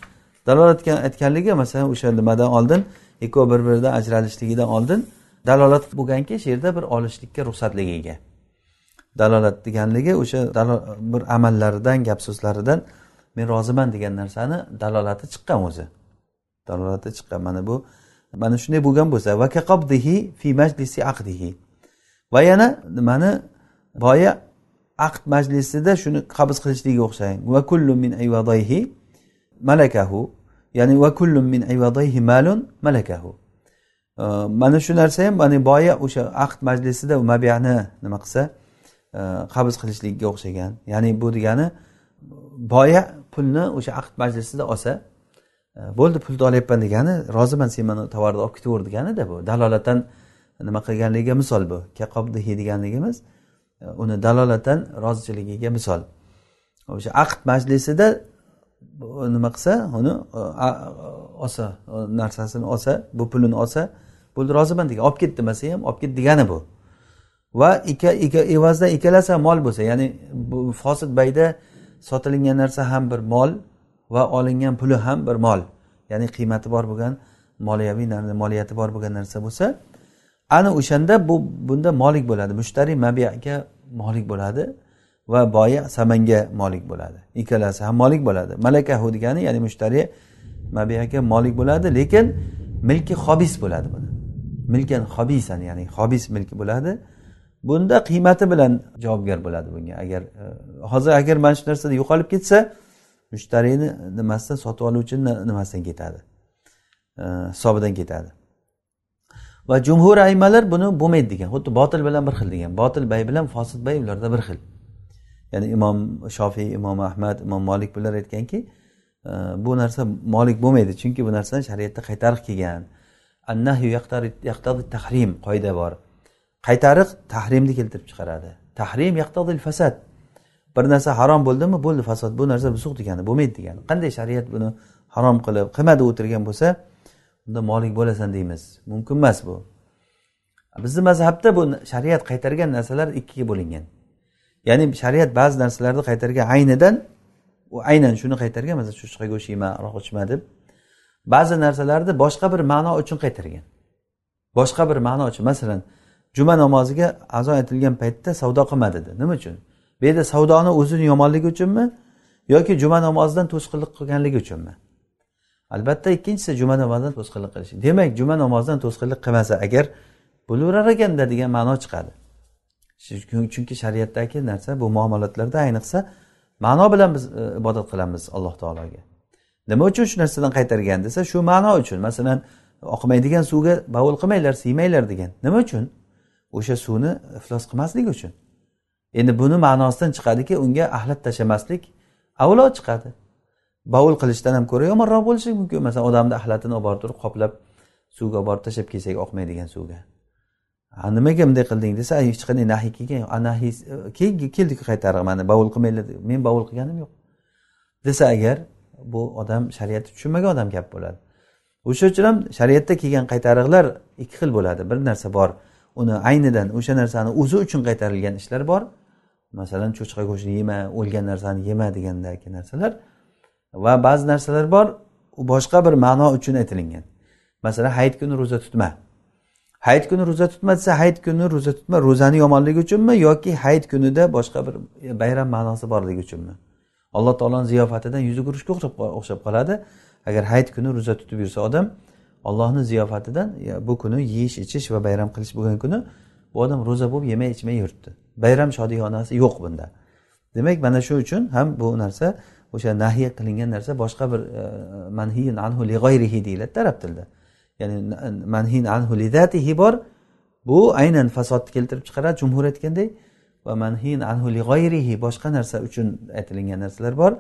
dalolat aytganligi masalan o'sha nimadan oldin ikkovi bir biridan ajralishligidan oldin dalolat bo'lganki shu yerda bir olishlikka ruxsatligiga. Dalolat deganligi o'sha bir amallaridan gap so'zlaridan men roziman degan narsani dalolati chiqqan o'zi. Dalolati chiqqan. Mana bu mana shunday bo'lgan bo'lsa va fi majlisi aqdihi va yana nimani? Boya aqd majlisida shuni qabz qilishligiga o'xshang va kullu min ayvadayhi malakahu. Ya'ni va kullu min ayvadayhi malun malakahu. Mana shu narsa ham mana boya o'sha aqd majlisida mabiyani nima qilsa e, qabz qilishlikka o'xshagan. Ya'ni bu degani boya pulni o'sha aqd majlisida olsa e, bo'ldi pulni olyapman degani roziman sen mani tovarni olib ketaver deganida bu. Dalolatan nima qilganligiga misol bu. Kaqobdihi deganligimiz uni dalolatan roziligiga misol. O'sha aqd majlisida nima qilsa uni e, e, olsa e, narsasini olsa bu pulini olsa bo'ldi roziman degan olib ket demasa ham olib ket degani bu. Va evazda ikkalasi ham mol bo'lsa ya'ni bu fosil bayda sotilingan narsa ham bir mol va olingan puli ham bir mol. Ya'ni qiymati bor bo'lgan moliyaviy moliyati bor bo'lgan narsa bo'lsa ana o'shanda bu bunda molik bo'ladi. Mushtari mabiyaga molik bo'ladi va boya samanga molik bo'ladi. Ikkalasi ham molik bo'ladi. Malakahu degani ya'ni mushtari mabiyaga molik bo'ladi lekin milki hobis bo'ladi buni. Milkan hobisan ya'ni hobis milki bo'ladi. Bunda qiymati bilan javobgar bo'ladi bunga. Agar e, hozir agar mana shu narsada yo'qolib ketsa mushtariyni nimasidan sotib oluvchini nimasidan ketadi? E, hisobidan ketadi. Va jumhur aymalar buni bo'lmaydi degan xuddi botil bilan bir xil degan botil bay bilan fosil bay ularda bir xil. Ya'ni imom shofiy imom ahmad imom molik bular aytganki e, bu narsa molik bo'lmaydi chunki bu narsani shariatda qaytariq kelgan. Annahyu tahrim qoida bor. Qaytariq tahrimni keltirib chiqaradi. Tahrim yaqtadil fasad bir narsa harom bo'ldimi? Bo'ldi fasod bu narsa busuq degani bo'lmaydi degani. Qanday shariat buni harom qilib qilmadi o'tirgan bo'lsa unda molik bo'lasan deymiz. Mumkin emas bu. Bizni mazhabda bu shariat qaytargan narsalar ikkiga bo'lingan. Ya'ni shariat ba'zi narsalarni qaytargan aynidan u aynan shuni qaytargan masalan cho'chqa go'sht yema aroq ichma deb ba'zi narsalarni boshqa bir ma'no uchun qaytargan. Boshqa bir ma'no uchun. Masalan juma namoziga azon aytilgan paytda savdo qilma dedi. Nima uchun? Bu yerda savdoni o'zini yomonligi uchunmi yoki juma namozidan to'sqinlik qilganligi uchunmi? Albatta ikkinchisi juma namozidan to'sqinlik qilish. Demak juma namozidan to'sqinlik qilmasa agar bo'laverar ekanda degan ma'no chiqadi. Chunki shariatdagi narsa bu muomalatlarda ayniqsa ma'no bilan biz e, ibodat qilamiz alloh taologa. Nima uchun shu narsadan qaytargan desa shu ma'no uchun. Masalan oqmaydigan suvga bovul qilmanglar siymanglar degan. Nima uchun? O'sha suvni iflos qilmaslik uchun. Endi buni ma'nosidan chiqadiki unga axlat tashlamaslik avlo chiqadi. Bovul qilishdan ham ko'ra yomonroq bo'lishi mumkin. Masalan odamni axlatini olib borib turib qoplab suvga olib borib tashlab kelsak oqmaydigan suvga. A nimaga bunday qilding? desa hech qanday nahiy kelgan nahiy keldik qaytariq mani bovul qilmanglar men bovul qilganim yo'q. desa agar bu odam shariatni tushunmagan odam gap bo'ladi. O'sha uchun ham shariatda kelgan qaytariqlar ikki xil bo'ladi. Bir narsa bor uni aynidan o'sha narsani o'zi uchun qaytarilgan ishlar bor. Masalan cho'chqa go'shtini yema o'lgan narsani yema degandagi narsalar. Va ba'zi narsalar bor u boshqa bir ma'no uchun aytilingan. Masalan hayit kuni ro'za tutma. Hayit kuni ro'za tutma desa hayit kuni ro'za tutma ro'zani yomonligi uchunmi yoki hayit kunida boshqa bir bayram ma'nosi borligi uchunmi? Alloh taoloni ziyofatidan yuzi ko'rishga o'xshab qoladi. Agar hayit kuni ro'za tutib yursa odam ollohni ziyofatidan bu kuni yeyish ichish va bayram qilish bo'lgan kuni bu odam ro'za bo'lib yemay ichmay yuribdi. Bayram shodiyonasi yo'q bunda. Demak mana shu uchun ham bu narsa o'sha nahiy qilingan narsa boshqa bir e, manhiyin anhu li g'ayrihi deyiladida arab tilida. Ya'ni manhin anhu lidatihi bor. Bu aynan fasodni keltirib chiqaradi. Jumhur aytganday va manhin anhu li g'ayrihi boshqa narsa uchun aytilingan narsalar bor.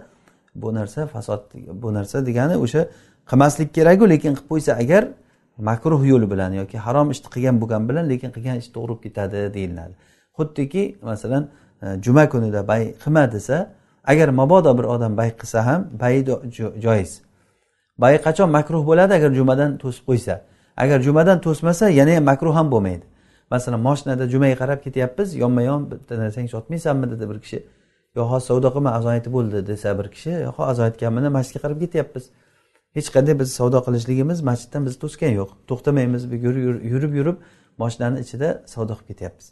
Bu narsa fasod bu narsa degani o'sha qilmaslik keraku lekin qilib qo'ysa agar makruh yo'li bilan yoki harom ishni qilgan bo'lgan bilan lekin qilgan ish to'g'ri bo'lib ketadi deyiladi. Xuddiki masalan e, juma kunida bay qilma desa agar mabodo bir odam bay qilsa ham bayi joiz. Bayi qachon makruh bo'ladi agar jumadan to'sib qo'ysa? Agar jumadan to'smasa yana ham makruh ham bo'lmaydi. Masalan moshinada jumaga qarab ketyapmiz yonma yon bitta narsangni sotmaysanmi dedi bir kishi. Yo hozir savdo qilma azon aytib bo'ldi desa bir kishi yo azon aytganmini masjidga qarab ketyapmiz. Hech qanday biz savdo qilishligimiz masjiddan bizni to'sgan yo'q. To'xtamaymiz yurib yurib moshinani ichida savdo qilib ketyapmiz.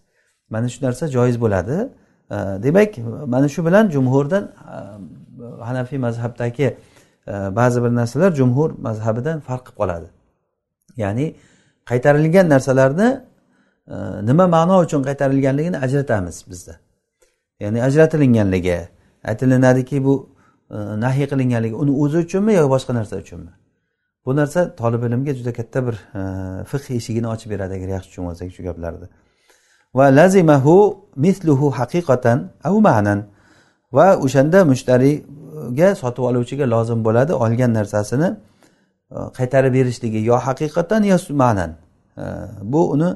Mana shu narsa joiz bo'ladi. Demak mana shu bilan jumhurdan e, hanafiy mazhabdagi e, ba'zi bir narsalar jumhur mazhabidan farq qilib qoladi. Ya'ni qaytarilgan narsalarni e, nima ma'no uchun qaytarilganligini ajratamiz bizda. Ya'ni ajratilinganligi aytilinadiki bu nahiy qilinganligi uni o'zi uchunmi yo boshqa narsa uchunmi? Bu narsa tolib ilmga juda katta bir fiq eshigini ochib beradi agar yaxshi tushunib olsak shu gaplarni. Va lazimahu misluhu haqiqatan av ma'nan. Va o'shanda mushtariga sotib oluvchiga lozim bo'ladi olgan narsasini e, qaytarib berishligi yo haqiqatan yo ma'nan. E, bu uni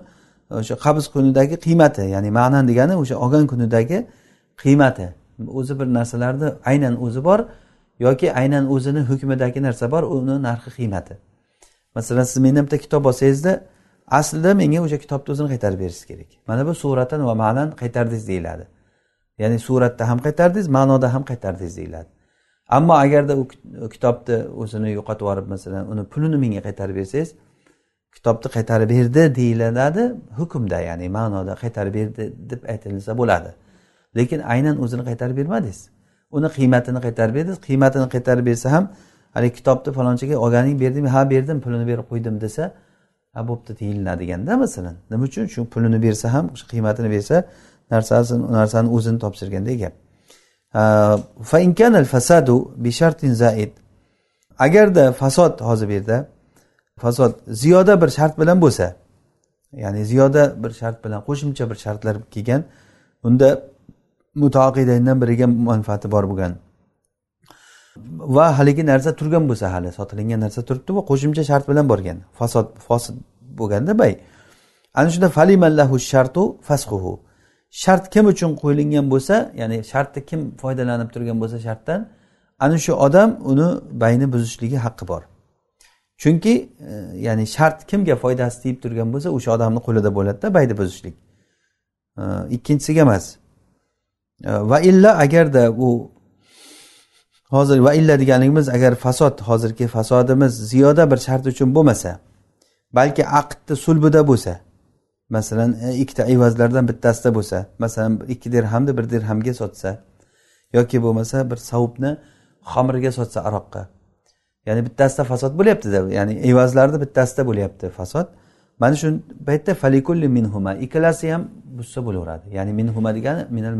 o'sha qabz kunidagi qiymati ya'ni ma'nan degani o'sha olgan kunidagi qiymati. O'zi bir narsalarni aynan o'zi bor yoki aynan o'zini hukmidagi narsa bor uni narxi qiymati. Masalan siz mendan bitta kitob olsangizda aslida menga o'sha kitobni o'zini qaytarib berishingiz kerak. Mana bu suratan va ma'nan qaytardingiz deyiladi. Ya'ni suratda ham qaytardingiz ma'noda ham qaytardingiz deyiladi. Ammo agarda u kitobni o'zini yo'qotib yuborib masalan uni pulini menga qaytarib bersangiz kitobni qaytarib berdi deyiladi hukmda ya'ni ma'noda qaytarib berdi deb aytilsa bo'ladi. Lekin aynan o'zini qaytarib bermadingiz. Uni qiymatini qaytarib berdingiz. Qiymatini qaytarib bersa ham haligi kitobni falonchiga olganing berdingmi ha berdim pulini berib qo'ydim desa a bo'pti deyiladiganda masalan. Nima uchun? Shu pulini bersa ham o'sha qiymatini bersa narsasini narsani o'zini topshirgandek gap. Fasadu zaid. Agarda fasod hozir bu yerda fasod ziyoda bir shart bilan bo'lsa ya'ni ziyoda bir shart bilan qo'shimcha bir shartlar kelgan unda mutaoqidayndan biriga manfaati bor bo'lgan. Va haligi narsa turgan bo'lsa hali sotilingan narsa turibdi va qo'shimcha shart bilan borgan. Fasod fosid bo'lganda bay. Ana shunda falimallahu shartu fasquhu. Shart kim uchun qo'yilgan bo'lsa ya'ni shartni kim foydalanib turgan bo'lsa shartdan ana shu odam uni bayni buzishligi haqqi bor. Chunki e, ya'ni shart kimga foydasi tegib turgan bo'lsa o'sha odamni qo'lida bo'ladida bayni buzishlik. E, ikkinchisiga emas. E, va illa agarda u hozir va illa deganligimiz agar fasod hozirgi fasodimiz ziyoda bir shart uchun bo'lmasa balki aqdni sulbida bo'lsa masalan e, ikkita evazlardan bittasida bo'lsa masalan ikki dirhamni bir dirhamga sotsa yoki bo'lmasa bir savubni xomirga sotsa aroqqa. Ya'ni bittasida fasod bo'lyaptida ya'ni evazlarni bittasida bo'lyapti fasod. Mana shu paytda falikulli minhuma ikkalasi ham buzsa bo'laveradi. Ya'ni minhuma degani minal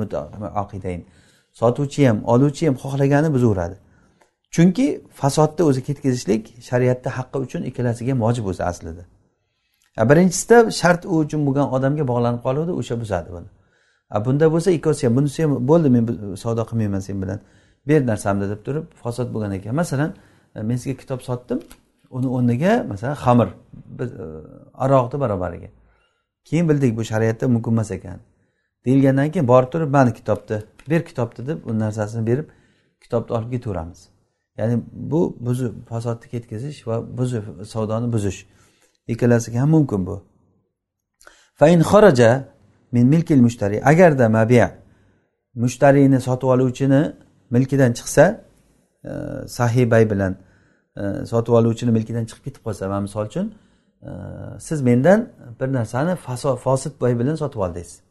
aqidayn sotuvchi ham oluvchi ham xohlagani buzaveradi chunki fasodni o'zi ketkazishlik shariatda haqqi uchun ikkalasiga ham vojib o'zi aslida. Birinchisida shart u uchun bo'lgan odamga bog'lanib qoluvdi o'sha buzadi buni. Bunda bo'lsa ikkovsi ham bunisi ham bo'ldi men savdo qilmayman sen bilan ber narsamni deb turib fasod bo'lgan ekan. Masalan e, men sizga kitob sotdim uni o'rniga masalan xamir e, aroqni barobariga keyin bildik bu shariatda mumkin emas ekan. Deyilgandan keyin borib turib mana kitobni ber kitobni deb u narsasini berib kitobni olib ketaveramiz. Ya'ni bu buzib fasodni ketkazish va buzib savdoni buzish ikkalasiga ham mumkin bu. Fain xoraja min milkil mushtari agarda mabiya mushtariyni sotib oluvchini milkidan chiqsa e, sahibay bilan e, sotib oluvchini milkidan chiqib ketib qolsa man misol uchun e, siz mendan bir narsani fosid boy bilan sotib oldingiz.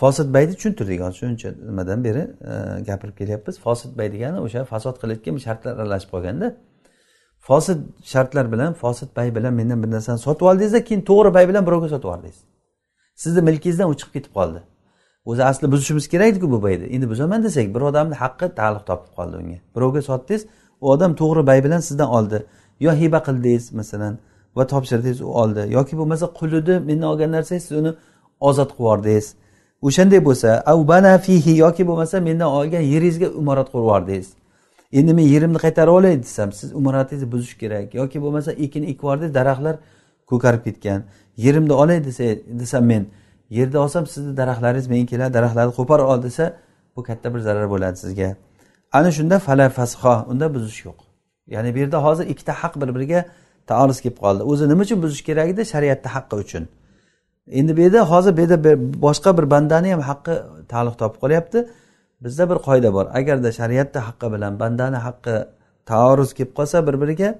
Fosid bayni tushuntirdik hozir shuncha nimadan beri e, gapirib kelyapmiz. Fosid bay degani o'sha fasod qilayotgan shartlar aralashib qolganda fosid shartlar bilan fosid bay bilan mendan bir narsani sotib oldingizda keyin to'g'ri bay bilan birovga sotib yubordingiz sizni milkingizdan u chiqib ketib qoldi. O'zi asli buzishimiz kerak ediku bu bayni endi buzaman desak bir odamni haqqi taalluq topib qoldi unga. Birovga sotdingiz u odam to'g'ri bay bilan sizdan oldi. Yo hiba qildingiz masalan va topshirdingiz u oldi. Yoki bo'lmasa qulini mendan olgan narsangiz siz uni ozod qilib yubordingiz o'shanday bo'lsa av bana fihi yoki bo'lmasa mendan olgan yeringizga imorat qurib yubordingiz. Endi men yerimni qaytarib olay desam siz imoratingizni buzish kerak yoki bo'lmasa ekin ekib yubordingiz daraxtlar ko'karib ketgan yerimni olay desa desam men yerni olsam sizni daraxtlaringiz menga keladi daraxtlarni qo'porib ol desa bu katta bir zarar bo'ladi sizga. Ana shunda fala fasho unda buzish yo'q. Ya'ni bu yerda hozir ikkita haq bir biriga taaruz kelib qoldi. O'zi nima uchun buzish kerak edi? Shariatni haqqi uchun. Endi bu yerda hozir bu yerda boshqa bir bandani ham haqqi taalluq topib qolyapti. Bizda bir qoida bor. Agarda shariatni haqqi bilan bandani haqqi taarruz kelib qolsa bir biriga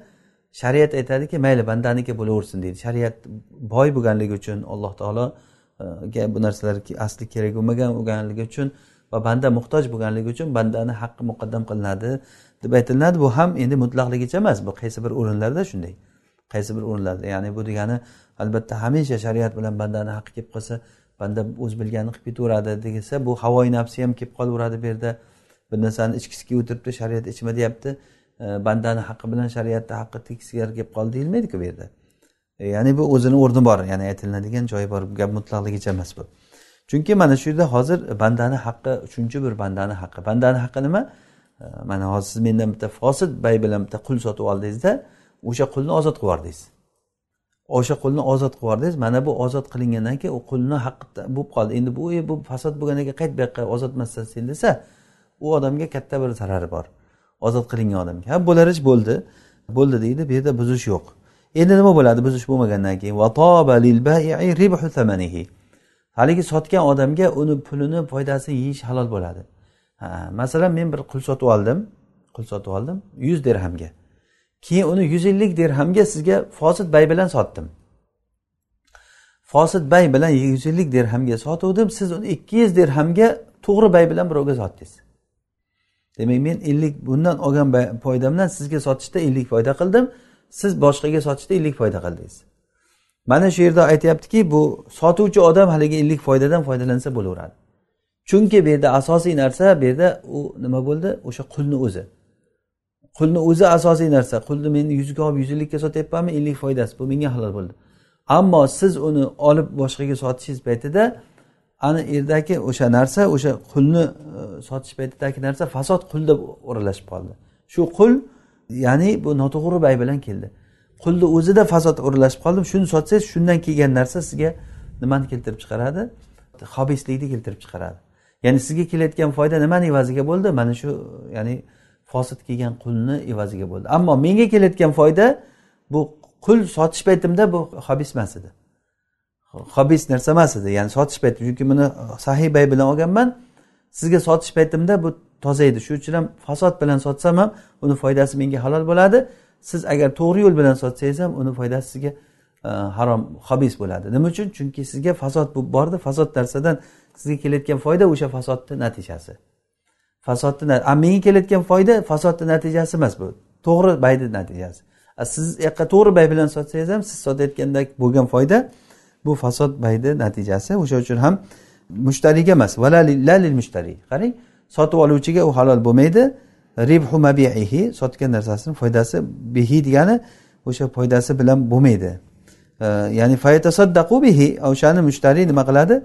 shariat aytadiki mayli bandaniki bo'laversin deydi. Shariat boy bo'lganligi uchun alloh taologa e, bu narsalar asli kerak bo'lmagan bo'lganligi uchun va banda muhtoj bo'lganligi uchun bandani haqqi muqaddam qilinadi deb aytilinadi. Bu ham endi mutlaqligicha emas bu qaysi bir o'rinlarda shunday? Qaysi bir o'rinlarda? Ya'ni bu degani albatta hamisha shariat bilan bandani haqqi kelib qolsa banda o'z bilganini qilib ketaveradi desa bu havoyi nafsi ham kelib qolaveradi bu yerda. Bir narsani ichgisi kelib o'tiribdi shariat ichma deyapti. Bandani haqqi bilan shariatni haqqi tekisgari kelib qoldi deyilmaydiku bu yerda. Ya'ni bu o'zini o'rni bor ya'ni aytilinadigan joyi bor gap mutlaqligicha emas bu. Chunki mana shu yerda hozir bandani haqqi uchinchi bir bandani haqqi bandani haqqi nima? Mana hozir siz mendan bitta fosil bay bilan bitta qul sotib oldingizda o'sha qulni ozod qilib yubordingiz o'sha qulni ozod qilib yubordingiz mana bu ozod qilingandan keyin u qulni haqqi bo'lib qoldi. Endi bu bu fasod bo'lgandan keyin qayt bu yoqqa ozod emassan sen desa u odamga katta bir zarari bor. Ozod qilingan odamga. Ha bo'lar ish bo'ldi. Bo'ldi deydi bu yerda buzish yo'q. Endi nima bo'ladi? Buzish bo'lmagandan keyin haligi sotgan odamga uni pulini foydasini yeyish halol bo'ladi. Masalan men bir qul sotib oldim. Qul sotib oldim. Yuz dirhamga. Keyin uni yuz ellik dirhamga sizga fosil bay bilan sotdim. Fosil bay bilan yuz ellik dirhamga sotuvdim. Siz uni ikki yuz dirhamga to'g'ri bay bilan birovga sotdingiz. Demak men ellik bundan olgan foydamdan sizga sotishda ellik foyda qildim. Siz boshqaga sotishda ellik foyda qildingiz. Mana shu yerda aytyaptiki bu sotuvchi odam haligi ellik foydadan foydalansa bo'laveradi. Chunki bu yerda asosiy narsa bu yerda u nima bo'ldi? O'sha qulni o'zi. Qulni o'zi asosiy narsa. Qulni men yuzga olib yuz ellikka sotyapmanmi? Ellik foydasi. Bu menga halol bo'ldi. Ammo siz uni olib boshqaga sotishingiz paytida ana yerdagi o'sha narsa o'sha qulni e, sotish paytidagi narsa fasod qulda o'ralashib qoldi. Shu qul ya'ni bu noto'g'ri bay bilan keldi. Qulni o'zida fasod o'ralashib qoldi shuni sotsangiz shundan kelgan narsa sizga nimani keltirib chiqaradi? Hobislikni keltirib chiqaradi. Ya'ni sizga kelayotgan foyda nimani evaziga bo'ldi? Mana shu ya'ni fosil kelgan qulni evaziga bo'ldi. Ammo menga kelayotgan foyda bu qul sotish paytimda bu hobis emas edi. Hobis narsa emas edi. Ya'ni sotish payti chunki buni sahiy bay bilan olganman. Sizga sotish paytimda bu toza edi. Shuning uchun ham fasod bilan sotsam ham uni foydasi menga halol bo'ladi. Siz agar to'g'ri yo'l bilan sotsangiz ham uni foydasi sizga e, harom hobis bo'ladi. Nima uchun? Chunki sizga fasod bo'lib bordi. Fasod narsadan sizga kelayotgan foyda o'sha fasodni natijasi. Fasodni menga kelayotgan foyda fasodni natijasi emas bu. To'g'ri bayni natijasi. Siz yoqqa to'g'ri bay bilan sotsangiz ham siz sotayotganda bo'lgan foyda bu fasod bayni natijasi. O'sha uchun ham mushtariga emas. Lalil mushtari. Qarang sotib oluvchiga u halol bo'lmaydi. Ribhu mabiihi sotgan narsasini foydasi bihi degani o'sha foydasi bilan bo'lmaydi. E, ya'ni bihi o'shani mushtariy nima qiladi?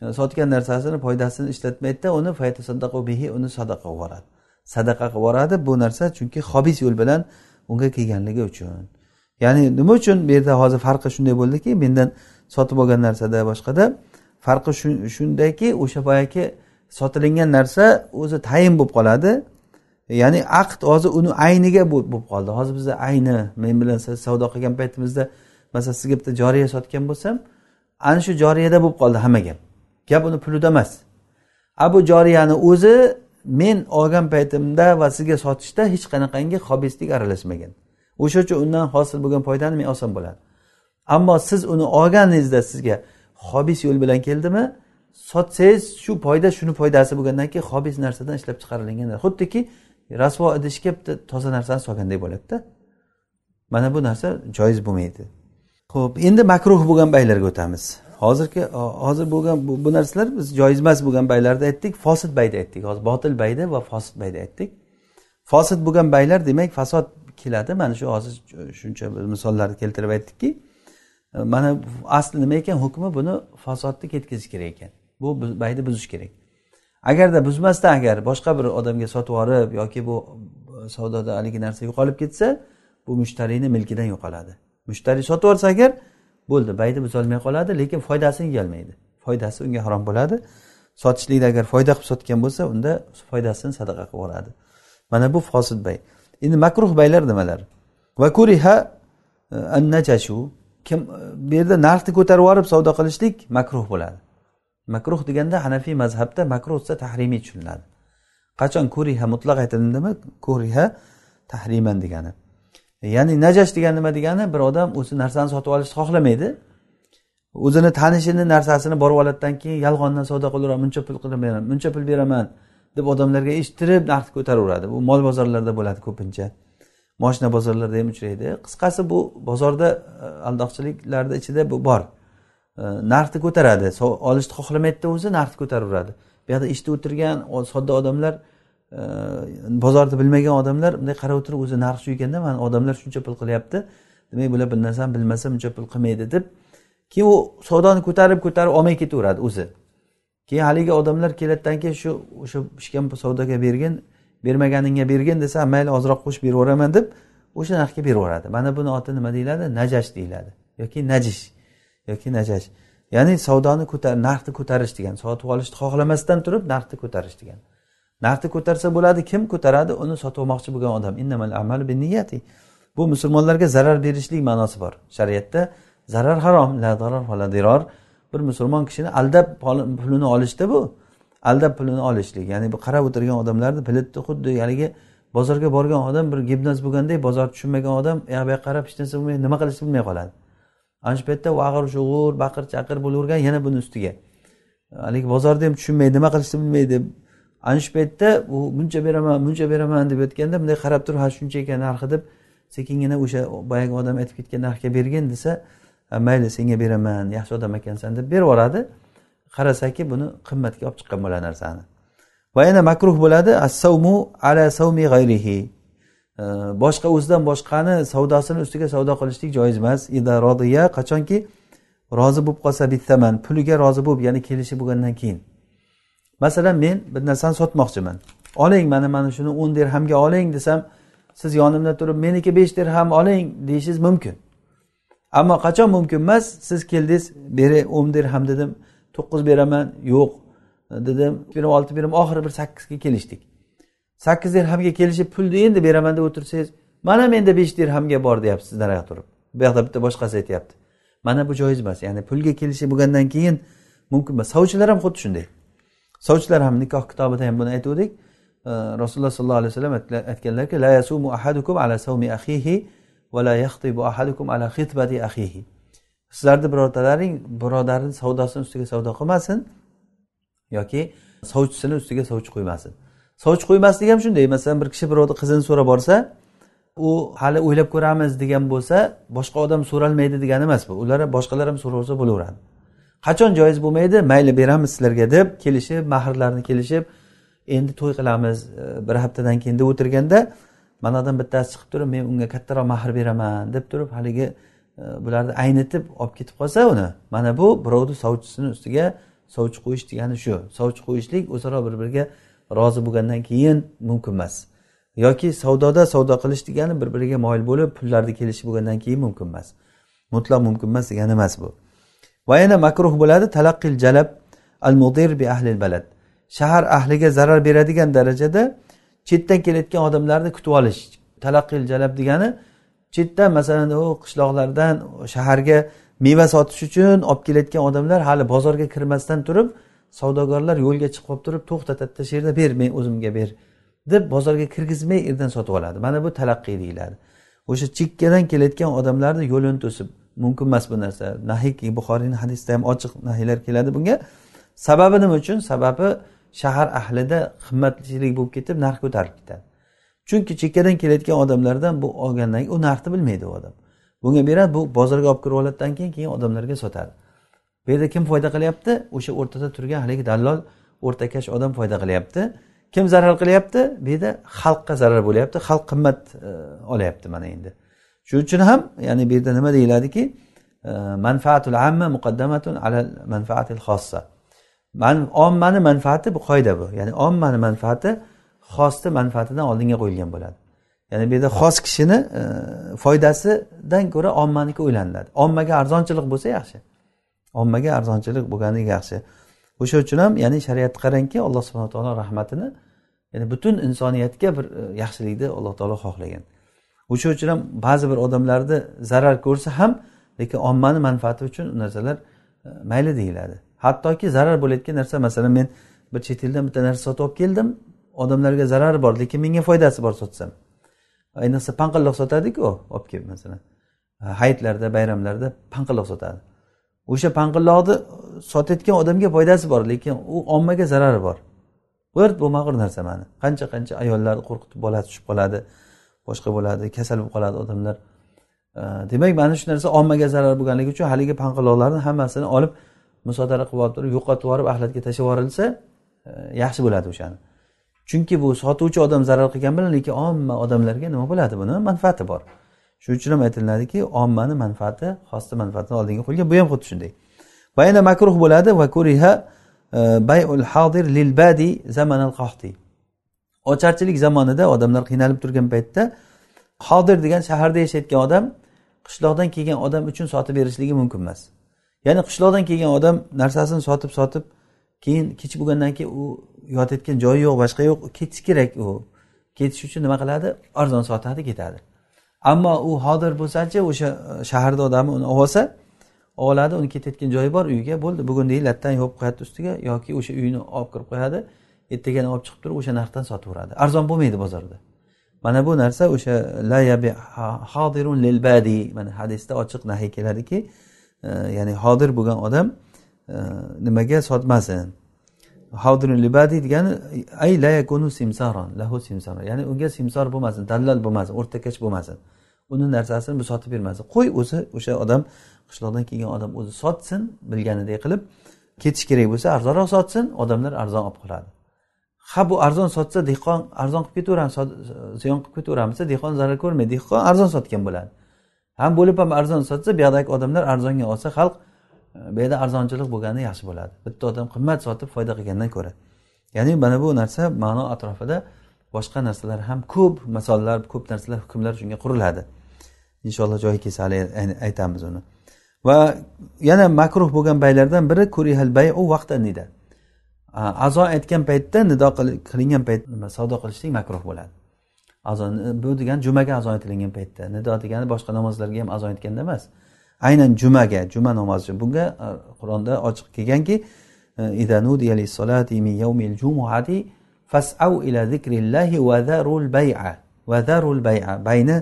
Sotgan narsasini foydasini ishlatmaydida uni bihi uni sadaqa qilib yuboradi sadaqa qilib yuboradi bu narsa chunki hobis yo'l bilan unga kelganligi uchun. Ya'ni nima uchun bu yerda hozir farqi shunday bo'ldiki mendan sotib olgan narsada boshqada farqi shundaki o'sha boyagi sotilingan narsa o'zi tayin bo'lib qoladi. Ya'ni aqd hozir uni ayniga bo'lib qoldi. Hozir bizda ayni men bilan siz savdo qilgan paytimizda masalan sizga bitta joriya sotgan bo'lsam ana shu joriyada bo'lib qoldi hamma gap. Gap uni pulida emas abu joriyani o'zi men olgan paytimda va sizga sotishda hech qanaqangi hobislik aralashmagan. O'sha uchun undan hosil bo'lgan foydani men olsam bo'ladi. Ammo siz uni olganingizda sizga hobis yo'l bilan keldimi? Sotsangiz shu foyda shuni foydasi bo'lgandan keyin hobis narsadan ishlab chiqarilgan xuddiki rasvo idishga bitta toza narsani solgandek bo'ladida. Mana bu narsa joiz bo'lmaydi. Ho'p endi makruh bo'lgan baylarga o'tamiz. Hozirgi hozir bo'lgan bu, bu narsalar biz joiz emas bo'lgan baylarni aytdik. Fosid bayda aytdik. Hozir botil bayda va fosid bayda aytdik. Fosid bo'lgan baylar demak fasod keladi. Mana shu hozir shuncha misollarni keltirib aytdikki mana asli nima ekan hukmi buni fasodni ketkazish kerak ekan. Bu bayni buzish kerak. Agarda buzmasdan agar boshqa bir odamga sotib yuborib yoki bu savdoda haligi narsa yo'qolib ketsa bu mushtariyni milkidan yo'qoladi. Mushtariy sotib yuborsa agar bo'ldi. Bayni buzolmay qoladi lekin foydasini yeyolmaydi foydasi unga harom bo'ladi. Sotishlikda agar foyda qilib sotgan bo'lsa unda foydasini sadaqa qilib yuboradi mana bu fosil bay. Endi makruh baylar nimalar? Va kuriha e, annajashu kim e, bu yerda narxni ko'tarib yuborib savdo qilishlik makruh bo'ladi. Makruh deganda hanafiy mazhabda makruh desa tahrimiy tushuniladi. Qachon kuriha mutlaq aytilindimi? Kuriha tahriman degani. Ya'ni najash degani nima degani? Bir odam o'zi narsani sotib olishni xohlamaydi. O'zini tanishini narsasini borib oladidan keyin yolg'ondan savdo qilaveraman muncha pul qilib beraman muncha pul beraman deb odamlarga eshittirib narxni ko'taraveradi bu mol bozorlarida bo'ladi ko'pincha. Moshina bozorlarida ham uchraydi. Qisqasi bu bozorda e, aldoqchiliklarni ichida bu bor. E, narxni ko'taradi. Olishni xohlamaydida o'zi narxni ko'taraveradi bu yoqda eshitib o'tirgan sodda odamlar bozorni bilmagan odamlar bunday qarab o'tirib o'zi narx shu ekanda mana odamlar shuncha pul qilyapti. Demak bular bir narsani bilmasa buncha pul qilmaydi deb. Keyin u savdoni ko'tarib ko'tarib olmay ketaveradi o'zi. Keyin haligi odamlar keladidan keyin shu o'sha pishgan savdoga bergin bermaganingga bergin desa mayli ozroq qo'shib beraveraman deb o'sha narxga beraveradi. Mana buni oti nima deyiladi? Najash deyiladi. Yoki najish. Yoki najash. Ya'ni savdoni ko'tar narxni ko'tarish degan sotib olishni xohlamasdan turib narxni ko'tarish degani narxni ko'tarsa bo'ladi kim ko'taradi? Uni sotmoqchi bo'lgan odam. Bu musulmonlarga zarar berishlik ma'nosi bor. Shariatda zarar harom la darar va la dirar. Bir musulmon kishini aldab pulini olishda bu. Aldab pulini olishlik. Ya'ni bu qarab o'tirgan odamlarni pilitni xuddi haligi bozorga borgan odam bir gimnaz bo'lgandek bozorni tushunmagan odam uyoq bu yoqqa qarab hech narsa bilmay nima qilishni bilmay qoladi? Ana shu paytda vag'ir shug'ur baqir chaqir bo'lavergan yana buni ustiga. Haligi bozorni ham tushunmaydi nima qilishni bilmaydi ana shu paytda u buncha beraman buncha beraman deb aytganda bunday qarab turib ha shuncha ekan narxi deb sekingina o'sha boyagi odam aytib ketgan narxga bergin desa mayli senga beraman yaxshi odam ekansan deb berib yuboradi. Qarasaki buni qimmatga olib chiqqan bo'ladi narsani. Va yana makruh bo'ladi assavmu ala savmi g'ayrihi. Boshqa o'zidan boshqani savdosini ustiga savdo qilishlik joiz emas. Ida qachonki rozi bo'lib qolsa bittaman puliga rozi bo'lib ya'ni kelishi bo'lgandan keyin. Masalan men bir narsani sotmoqchiman. Oling mana mana shuni o'n dirhamga oling desam siz yonimda turib meniki besh dirham oling deyishingiz mumkin. Ammo qachon mumkin emas siz keldingiz beri o'n dirham dedim to'qqiz beraman yo'q dedim. Berim olti berim oxiri bir sakkizga kelishdik. Sakkiz dirhamga kelishib pulni endi beraman deb o'tirsangiz mana menda besh dirhamga bor deyapsiz nariyoqqa turib. Bu yoqda bitta boshqasi aytyapti. Mana bu joiz emas ya'ni pulga kelishib bo'lgandan keyin mumkin emas. Sovchilar ham xuddi shunday. Sovchilar ham nikoh kitobida ham buni aytuvdik. Rasululloh sollallohu alayhi vasallam aytganlarki la yasumu ahadukum ala savmi axihi va la yaxtibu ahadukum ala xitbati axihi sizlarni birortalaring birodarini savdosini ustiga savdo qilmasin yoki sovchisini ustiga sovchi qo'ymasin. Sovchi qo'ymaslik ham shunday masalan bir kishi birovni qizini so'rab borsa u hali o'ylab ko'ramiz degan bo'lsa boshqa odam so'ralmaydi degani emas bu. Ular boshqalar ham so'raversa bo'laveradi. Qachon joiz bo'lmaydi? Mayli beramiz sizlarga deb kelishib mahrlarni kelishib endi to'y qilamiz e, bir haftadan keyin deb o'tirganda manadan bittasi chiqib turib men unga kattaroq mahr beraman deb turib haligi e, bularni aynitib olib ketib qolsa uni mana bu birovni sovchisini ustiga sovchi qo'yish degani shu. Sovchi qo'yishlik o'zaro bir biriga rozi bo'lgandan keyin mumkin emas. Yoki savdoda savdo qilish degani bir biriga moyil bo'lib pullarni kelishib bo'lgandan keyin mumkin emas. Mutlaq mumkin emas degani emas bu. Va yana makruh bo'ladi talaqqil jalab al mudir bi ahli balad. Shahar ahliga zarar beradigan darajada chetdan kelayotgan odamlarni kutib olish talaqqil jalab degani chetdan masalan u qishloqlardan shaharga meva sotish uchun olib kelayotgan odamlar hali bozorga kirmasdan turib savdogarlar yo'lga chiqib olib turib to'xtatadida shu yerda ber men o'zimga ber deb bozorga kirgizmay erdan sotib oladi. Mana bu talaqqiy deyiladi. O'sha chekkadan kelayotgan odamlarni yo'lini to'sib mumkin emas bu narsa. Nahiy buxoriyni hadisida ham ochiq nahiylar keladi bunga. Sababi nima uchun? Sababi shahar ahlida qimmatchilik bo'lib ketib narx ko'tarilib ketadi. Chunki chekkadan kelayotgan odamlardan bu olgandan keyin u narxni bilmaydi u odam. Bunga beradi bu bozorga olib kirib oladidan keyin keyin odamlarga sotadi. Bu yerda kim foyda qilyapti? O'sha o'rtada turgan haligi dallol o'rtakash odam foyda qilyapti. Kim zarar qilyapti? Bu yerda xalqqa zarar bo'lyapti. Xalq qimmat e, olyapti mana endi. Shuning uchun ham ya'ni bu yerda nima deyiladiki? Manfaatul amma muqaddamatun ala manfaatil xossa man ommani manfaati bu qoida bu. Ya'ni ommani manfaati xosni manfaatidan oldinga qo'yilgan bo'ladi. Ya'ni bu yerda xos kishini e, foydasidan ko'ra ommaniki o'ylaniladi. Ommaga arzonchilik bo'lsa yaxshi. Ommaga arzonchilik bo'lgani yaxshi. O'sha uchun ham ya'ni shariatni qarangki alloh subhana taolo rahmatini ya'ni butun insoniyatga bir e, yaxshilikni alloh taolo xohlagan. O'sha uchun ham ba'zi bir odamlarni zarar ko'rsa ham lekin ommani manfaati uchun u narsalar e, mayli deyiladi. Hattoki zarar bo'layotgan narsa masalan men bir chet eldan bitta narsa sotib olib keldim odamlarga zarari bor lekin menga foydasi bor sotsam. Ayniqsa panqilloq sotadiku olib kelib masalan. E, hayitlarda bayramlarda panqilloq sotadi. O'sha panqilloqni sotayotgan odamga foydasi bor lekin u ommaga zarari bor. G'irt bo'lmag'ur narsa mani. Qancha qancha ayollarni qo'rqitib bolasi tushib qoladi. Boshqa bo'ladi kasal bo'lib qoladi odamlar. Demak mana shu narsa ommaga zarar bo'lganligi uchun haligi panqilloqlarni hammasini olib musodara qilib olib turib yo'qotib yuborib axlatga tashlab yuborilsa e, yaxshi bo'ladi o'shani. Chunki bu sotuvchi odam zarar qilgan bilan lekin omma odamlarga nima bo'ladi? Buni manfaati bor. Shuning uchun ham aytiladiki ommani manfaati xosni manfaatini oldinga qo'ygan bu ham xuddi shunday. Va yana makruh bo'ladi. Va kuriha e, bayul hadir lil badi zamanal qahti. Ocharchilik zamonida odamlar qiynalib turgan paytda hodir degan shaharda yashayotgan odam qishloqdan kelgan odam uchun sotib berishligi mumkin emas. Ya'ni qishloqdan kelgan odam narsasini sotib sotib keyin kech bo'lgandan keyin u yotayotgan joyi yo'q boshqa yo'q ketishi kerak u. Ketish uchun nima qiladi? Arzon sotadi ketadi. Ammo u hozir bo'lsachi o'sha e, shaharda odami uni olib olsa oladi uni ketayotgan joyi bor uyiga bo'ldi bugun deydi lattan yopib qo'yadi ustiga yoki o'sha uyini olib kirib qo'yadi. Ertagani olib chiqib turib o'sha narxdan sotaveradi. Arzon bo'lmaydi bozorda. Mana bu narsa o'sha la yabi hodirun lil badi. Mana hadisda ochiq nahiy keladiki e, ya'ni hodir bo'lgan odam e, nimaga sotmasin? Hodirun libadi degani ay la yakunu simsaron lahu simsaron. Ya'ni unga simsor bo'lmasin dallol bo'lmasin o'rtakash bo'lmasin. Uni narsasini bu sotib bermasin. Qo'y o'zi o'sha odam qishloqdan kelgan odam o'zi sotsin bilganidek qilib ketish kerak bo'lsa arzonroq sotsin odamlar arzon olib qoladi. Ha bu arzon sotsa dehqon arzon qilib ketaveramiz ziyon qilib ketaveramiz dehqon zarar ko'rmaydi. Dehqon arzon sotgan bo'ladi. Ham bo'lib ham arzon sotsa bu yoqdagi odamlar arzonga olsa xalq e, bu yerda arzonchilik bo'lgani yaxshi bo'ladi. Bitta odam qimmat sotib foyda qilgandan ko'ra. Ya'ni mana bu narsa ma'no atrofida boshqa narsalar ham ko'p misollar ko'p narsalar hukmlar shunga quriladi. Inshaalloh joyi kelsa hali aytamiz uni. Va yana makruh bo'lgan baylardan biri kurihal bayu vaqt nida azo aytgan paytda nido qilingan payt savdo qilishlik makruh bo'ladi. Azo bu degani jumaga azo aytilingan paytda. Nido degani boshqa namozlarga ham azo aytganda emas. Aynan jumaga juma namozi uchun bunga qur'onda ochiq kelganki e, bayni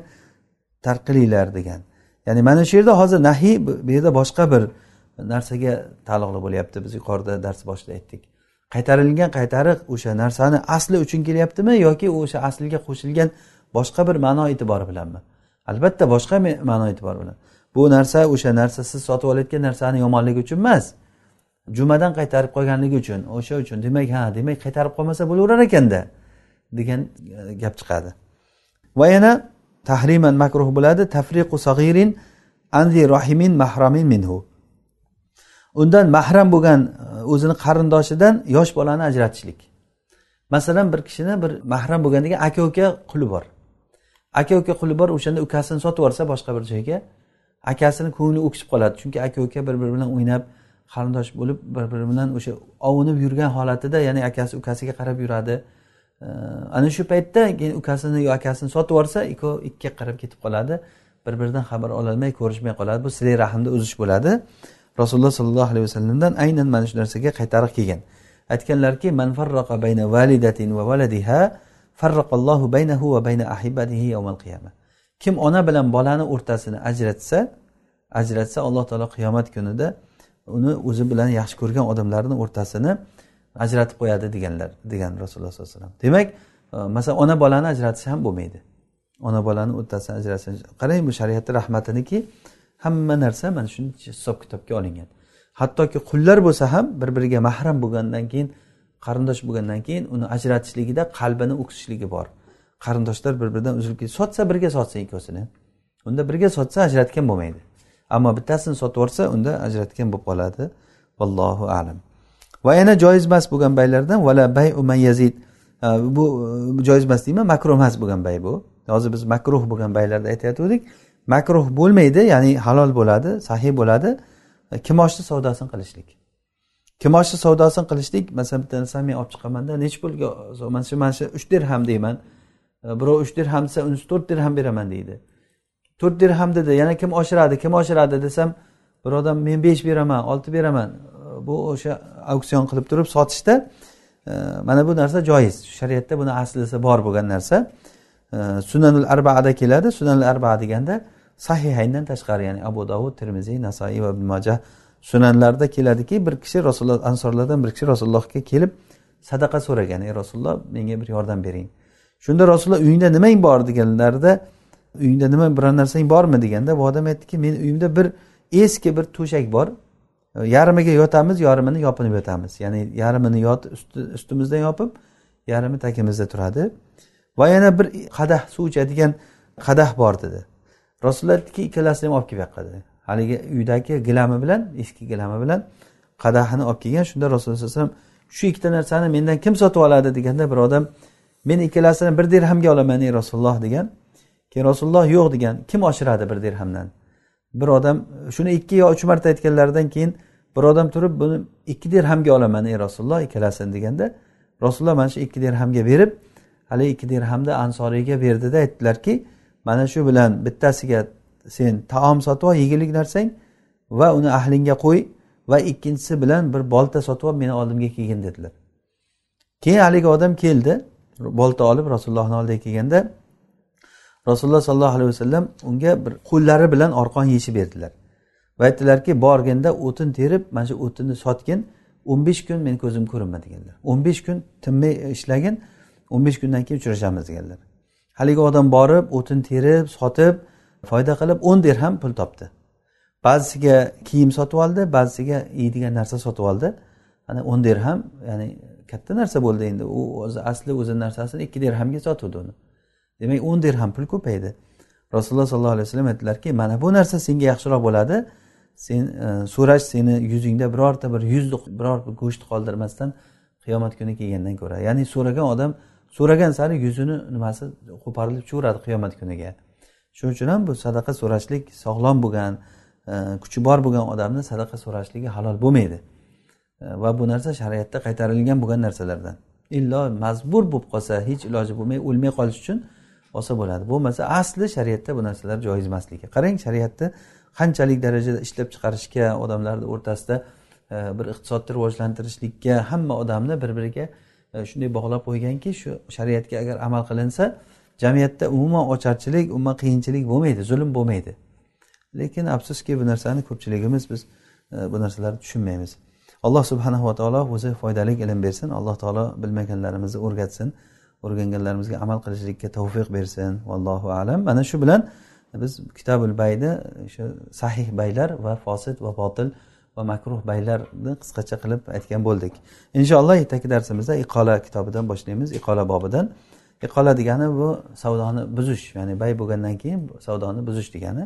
tark qilinglar degan. Ya'ni mana shu yerda hozir nahiy bu yerda boshqa bir narsaga taalluqli bo'lyapti. Biz yuqorida dars boshida aytdik. Qaytarilgan qaytariq o'sha narsani asli uchun kelyaptimi yoki o'sha asliga qo'shilgan boshqa bir ma'no e'tibori bilanmi? Albatta boshqa ma'no e'tibori bilan. Bu narsa o'sha narsa siz sotib olayotgan narsani yomonligi uchun emas. Jumadan qaytarib qolganligi uchun o'sha uchun demak ha demak qaytarib qolmasa bo'laverar ekanda degan e, gap chiqadi. Va yana tahriman makruh bo'ladi tafriqu sag'irin anzi rohimin mahramin minhu. Undan mahram bo'lgan e, o'zini qarindoshidan yosh bolani ajratishlik. Masalan bir kishini bir mahram bo'lgan degan aka uka quli bor. Aka uka quli bor o'shanda ukasini sotib yuborsa boshqa bir joyga akasini ko'ngli o'ksib qoladi. Chunki aka uka bir biri bilan o'ynab qarindosh bo'lib bir biri bilan o'sha ovunib yurgan holatida ya'ni akasi ukasiga qarab yuradi. E, ana shu paytda keyin ukasini yo akasini sotib yuborsa ikkovi ikkiga qarab ketib qoladi. Bir biridan xabar ololmay ko'rishmay qoladi. Bu silay rahmni uzish bo'ladi. Rasululloh sollallohu alayhi vasallamdan aynan mana shu narsaga qaytariq kelgan. Aytganlarki man farraqa bayna validatin va valadiha farraqallohu baynahu va bayna ahibatihi yawmal qiyama kim ona bilan bolani o'rtasini ajratsa ajratsa alloh taolo qiyomat kunida uni o'zi bilan yaxshi ko'rgan odamlarni o'rtasini ajratib qo'yadi deganlar degan rasululloh sollallohu alayhi vasallam. Demak e, masalan ona bolani ajratish ham bo'lmaydi. Ona bolani o'rtasini ajratish qarang bu shariatni rahmatiniki hamma narsa mana shuni hisob kitobga olingan. Hattoki qullar bo'lsa ham bir biriga mahram bo'lgandan keyin qarindosh bo'lgandan keyin uni ajratishligida qalbini o'ksishligi bor. Qarindoshlar bir biridan uzilib ketib sotsa birga sotsin ikkovsini. Unda birga sotsa ajratgan bo'lmaydi. Ammo bittasini sotib yuborsa unda ajratgan bo'lib qoladi. Vallohu alam. Va yana joiz emas bo'lgan baylardan vala bay umayazid bu joiz emas deyman makruh emas bo'lgan bay bu. Hozir biz makruh bo'lgan baylarda aytayotgandik makruh bo'lmaydi ya'ni halol bo'ladi sahiy bo'ladi. Kimoshni savdosini qilishlik? Kimoshni savdosini qilishlik? Masalan bitta narsani men olib chiqamanda necha pulga mana shu mana shu uch dirham deyman. E, birov uch dirham desa unisi to'rt dirham beraman deydi. To'rt dirham dedi yana kim oshiradi kim oshiradi desam bir odam men besh beraman olti beraman. E, bu o'sha auksion qilib turib sotishda e, mana bu narsa joiz. Shariatda buni aslisi bor bo'lgan narsa. Sunanul arbaada keladi. Sunanul arbaa deganda sahihayndan tashqari ya'ni abu davud termiziy nasoiy va ibn majah sunanlarda keladiki bir kishi rasululloh ansorlardan bir kishi rasulullohga kelib sadaqa so'ragan. Ey rasululloh menga bir yordam bering. Shunda rasululloh uyingda nimang bor? deganlarida uyingda nima biror narsang bormi? deganda bu odam aytdiki meni uyimda bir eski bir to'shak bor. Yarmiga yotamiz yarmini yopinib yotamiz. Ya'ni yarmini yot ustimizdan yopib yarmi tagimizda turadi. Va yana bir qadah suv ichadigan qadah bor dedi. Rasululloh aytdiki ikkalasini ham olib kelib yoqqa dedi haligi uydagi gilami bilan eski gilami bilan qadahini olib kelgan. Shunda rasululloh alayhi vasallam shu ikkita narsani mendan kim sotib oladi? deganda bir odam men ikkalasini bir dirhamga olaman ey rasululloh degan. Keyin rasululloh yo'q degan. Kim oshiradi bir dirhamdan? Bir odam shuni ikki yo uch marta aytganlaridan keyin bir odam turib buni ikki dirhamga olaman ey rasululloh ikkalasini deganda rasululloh mana shu ikki dirhamga berib haligi ikki dirhamni ansoriyga berdida aytdilarki mana shu bilan bittasiga sen taom sotib ol yegulik narsang va uni ahlingga qo'y va ikkinchisi bilan bir bolta sotib ol meni oldimga kelgin dedilar. Keyin haligi odam keldi bolta olib rasulullohni oldiga kelganda rasululloh sollallohu alayhi vasallam unga bir qo'llari bilan orqon yechib berdilar va aytdilarki borganda o'tin terib mana shu o'tinni sotgin o'n besh kun meni ko'zim ko'rinma deganlar o'n besh kun tinmay ishlagin o'n besh kundan keyin uchrashamiz deganlar haligi odam borib o'tin terib sotib foyda qilib o'n dirham pul topdi. Ba'zisiga kiyim sotib oldi ba'zisiga yeydigan narsa sotib oldi. Ana o'n dirham ya'ni katta narsa bo'ldi endi. U o'zi asli o'zi narsasini ikki dirhamga sotuvdi uni. Demak o'n dirham pul ko'paydi. Rasululloh sollallohu alayhi vasallam aytdilarki mana bu narsa senga yaxshiroq bo'ladi. Sen e, so'rash seni yuzingda birorta bir yuzlik biror bir go'sht qoldirmasdan qiyomat kuni kelgandan ko'ra. Ya'ni so'ragan odam so'ragan sari yuzini nimasi qo'parilib tushaveradi qiyomat kuniga. Shuning uchun ham bu sadaqa so'rashlik sog'lom bo'lgan e, kuchi bor bo'lgan odamni sadaqa so'rashligi halol bo'lmaydi. E, va bu narsa shariatda qaytarilgan bo'lgan narsalardan. Illo majbur bo'lib qolsa hech iloji bo'lmay o'lmay qolish uchun olsa bo'ladi. Bo'lmasa asli shariatda bu narsalar joiz emasligi. Qarang shariatda qanchalik darajada ishlab chiqarishga odamlarni o'rtasida e, bir iqtisodni rivojlantirishlikka hamma odamni bir biriga E, shunday bog'lab qo'yganki shu shariatga agar amal qilinsa jamiyatda umuman ocharchilik umuman qiyinchilik bo'lmaydi zulm bo'lmaydi. Lekin afsuski bu narsani ko'pchiligimiz biz e, bu narsalarni tushunmaymiz. Alloh subhanahu va taolo o'zi foydali ilm bersin. Alloh taolo bilmaganlarimizni o'rgatsin. O'rganganlarimizga amal qilishlikka tavfiq bersin. Vallohu alam. Mana shu bilan biz kitabul bayni o'sha sahih baylar va fosid va botil va makruh baylarni qisqacha qilib aytgan bo'ldik inshaalloh ertagi darsimizda iqola kitobidan boshlaymiz iqola bobidan iqola degani bu savdoni buzish ya'ni bay bo'lgandan keyin savdoni buzish degani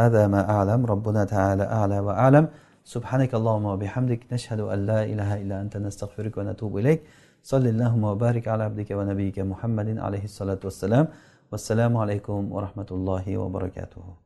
هذا ما أعلم ربنا تعالى أعلى وأعلم سبحانك اللهم وبحمدك نشهد أن لا إله إلا أنت نستغفرك ونتوب إليك صل اللهم وبارك على عبدك ونبيك محمد عليه الصلاة والسلام والسلام عليكم ورحمة الله وبركاته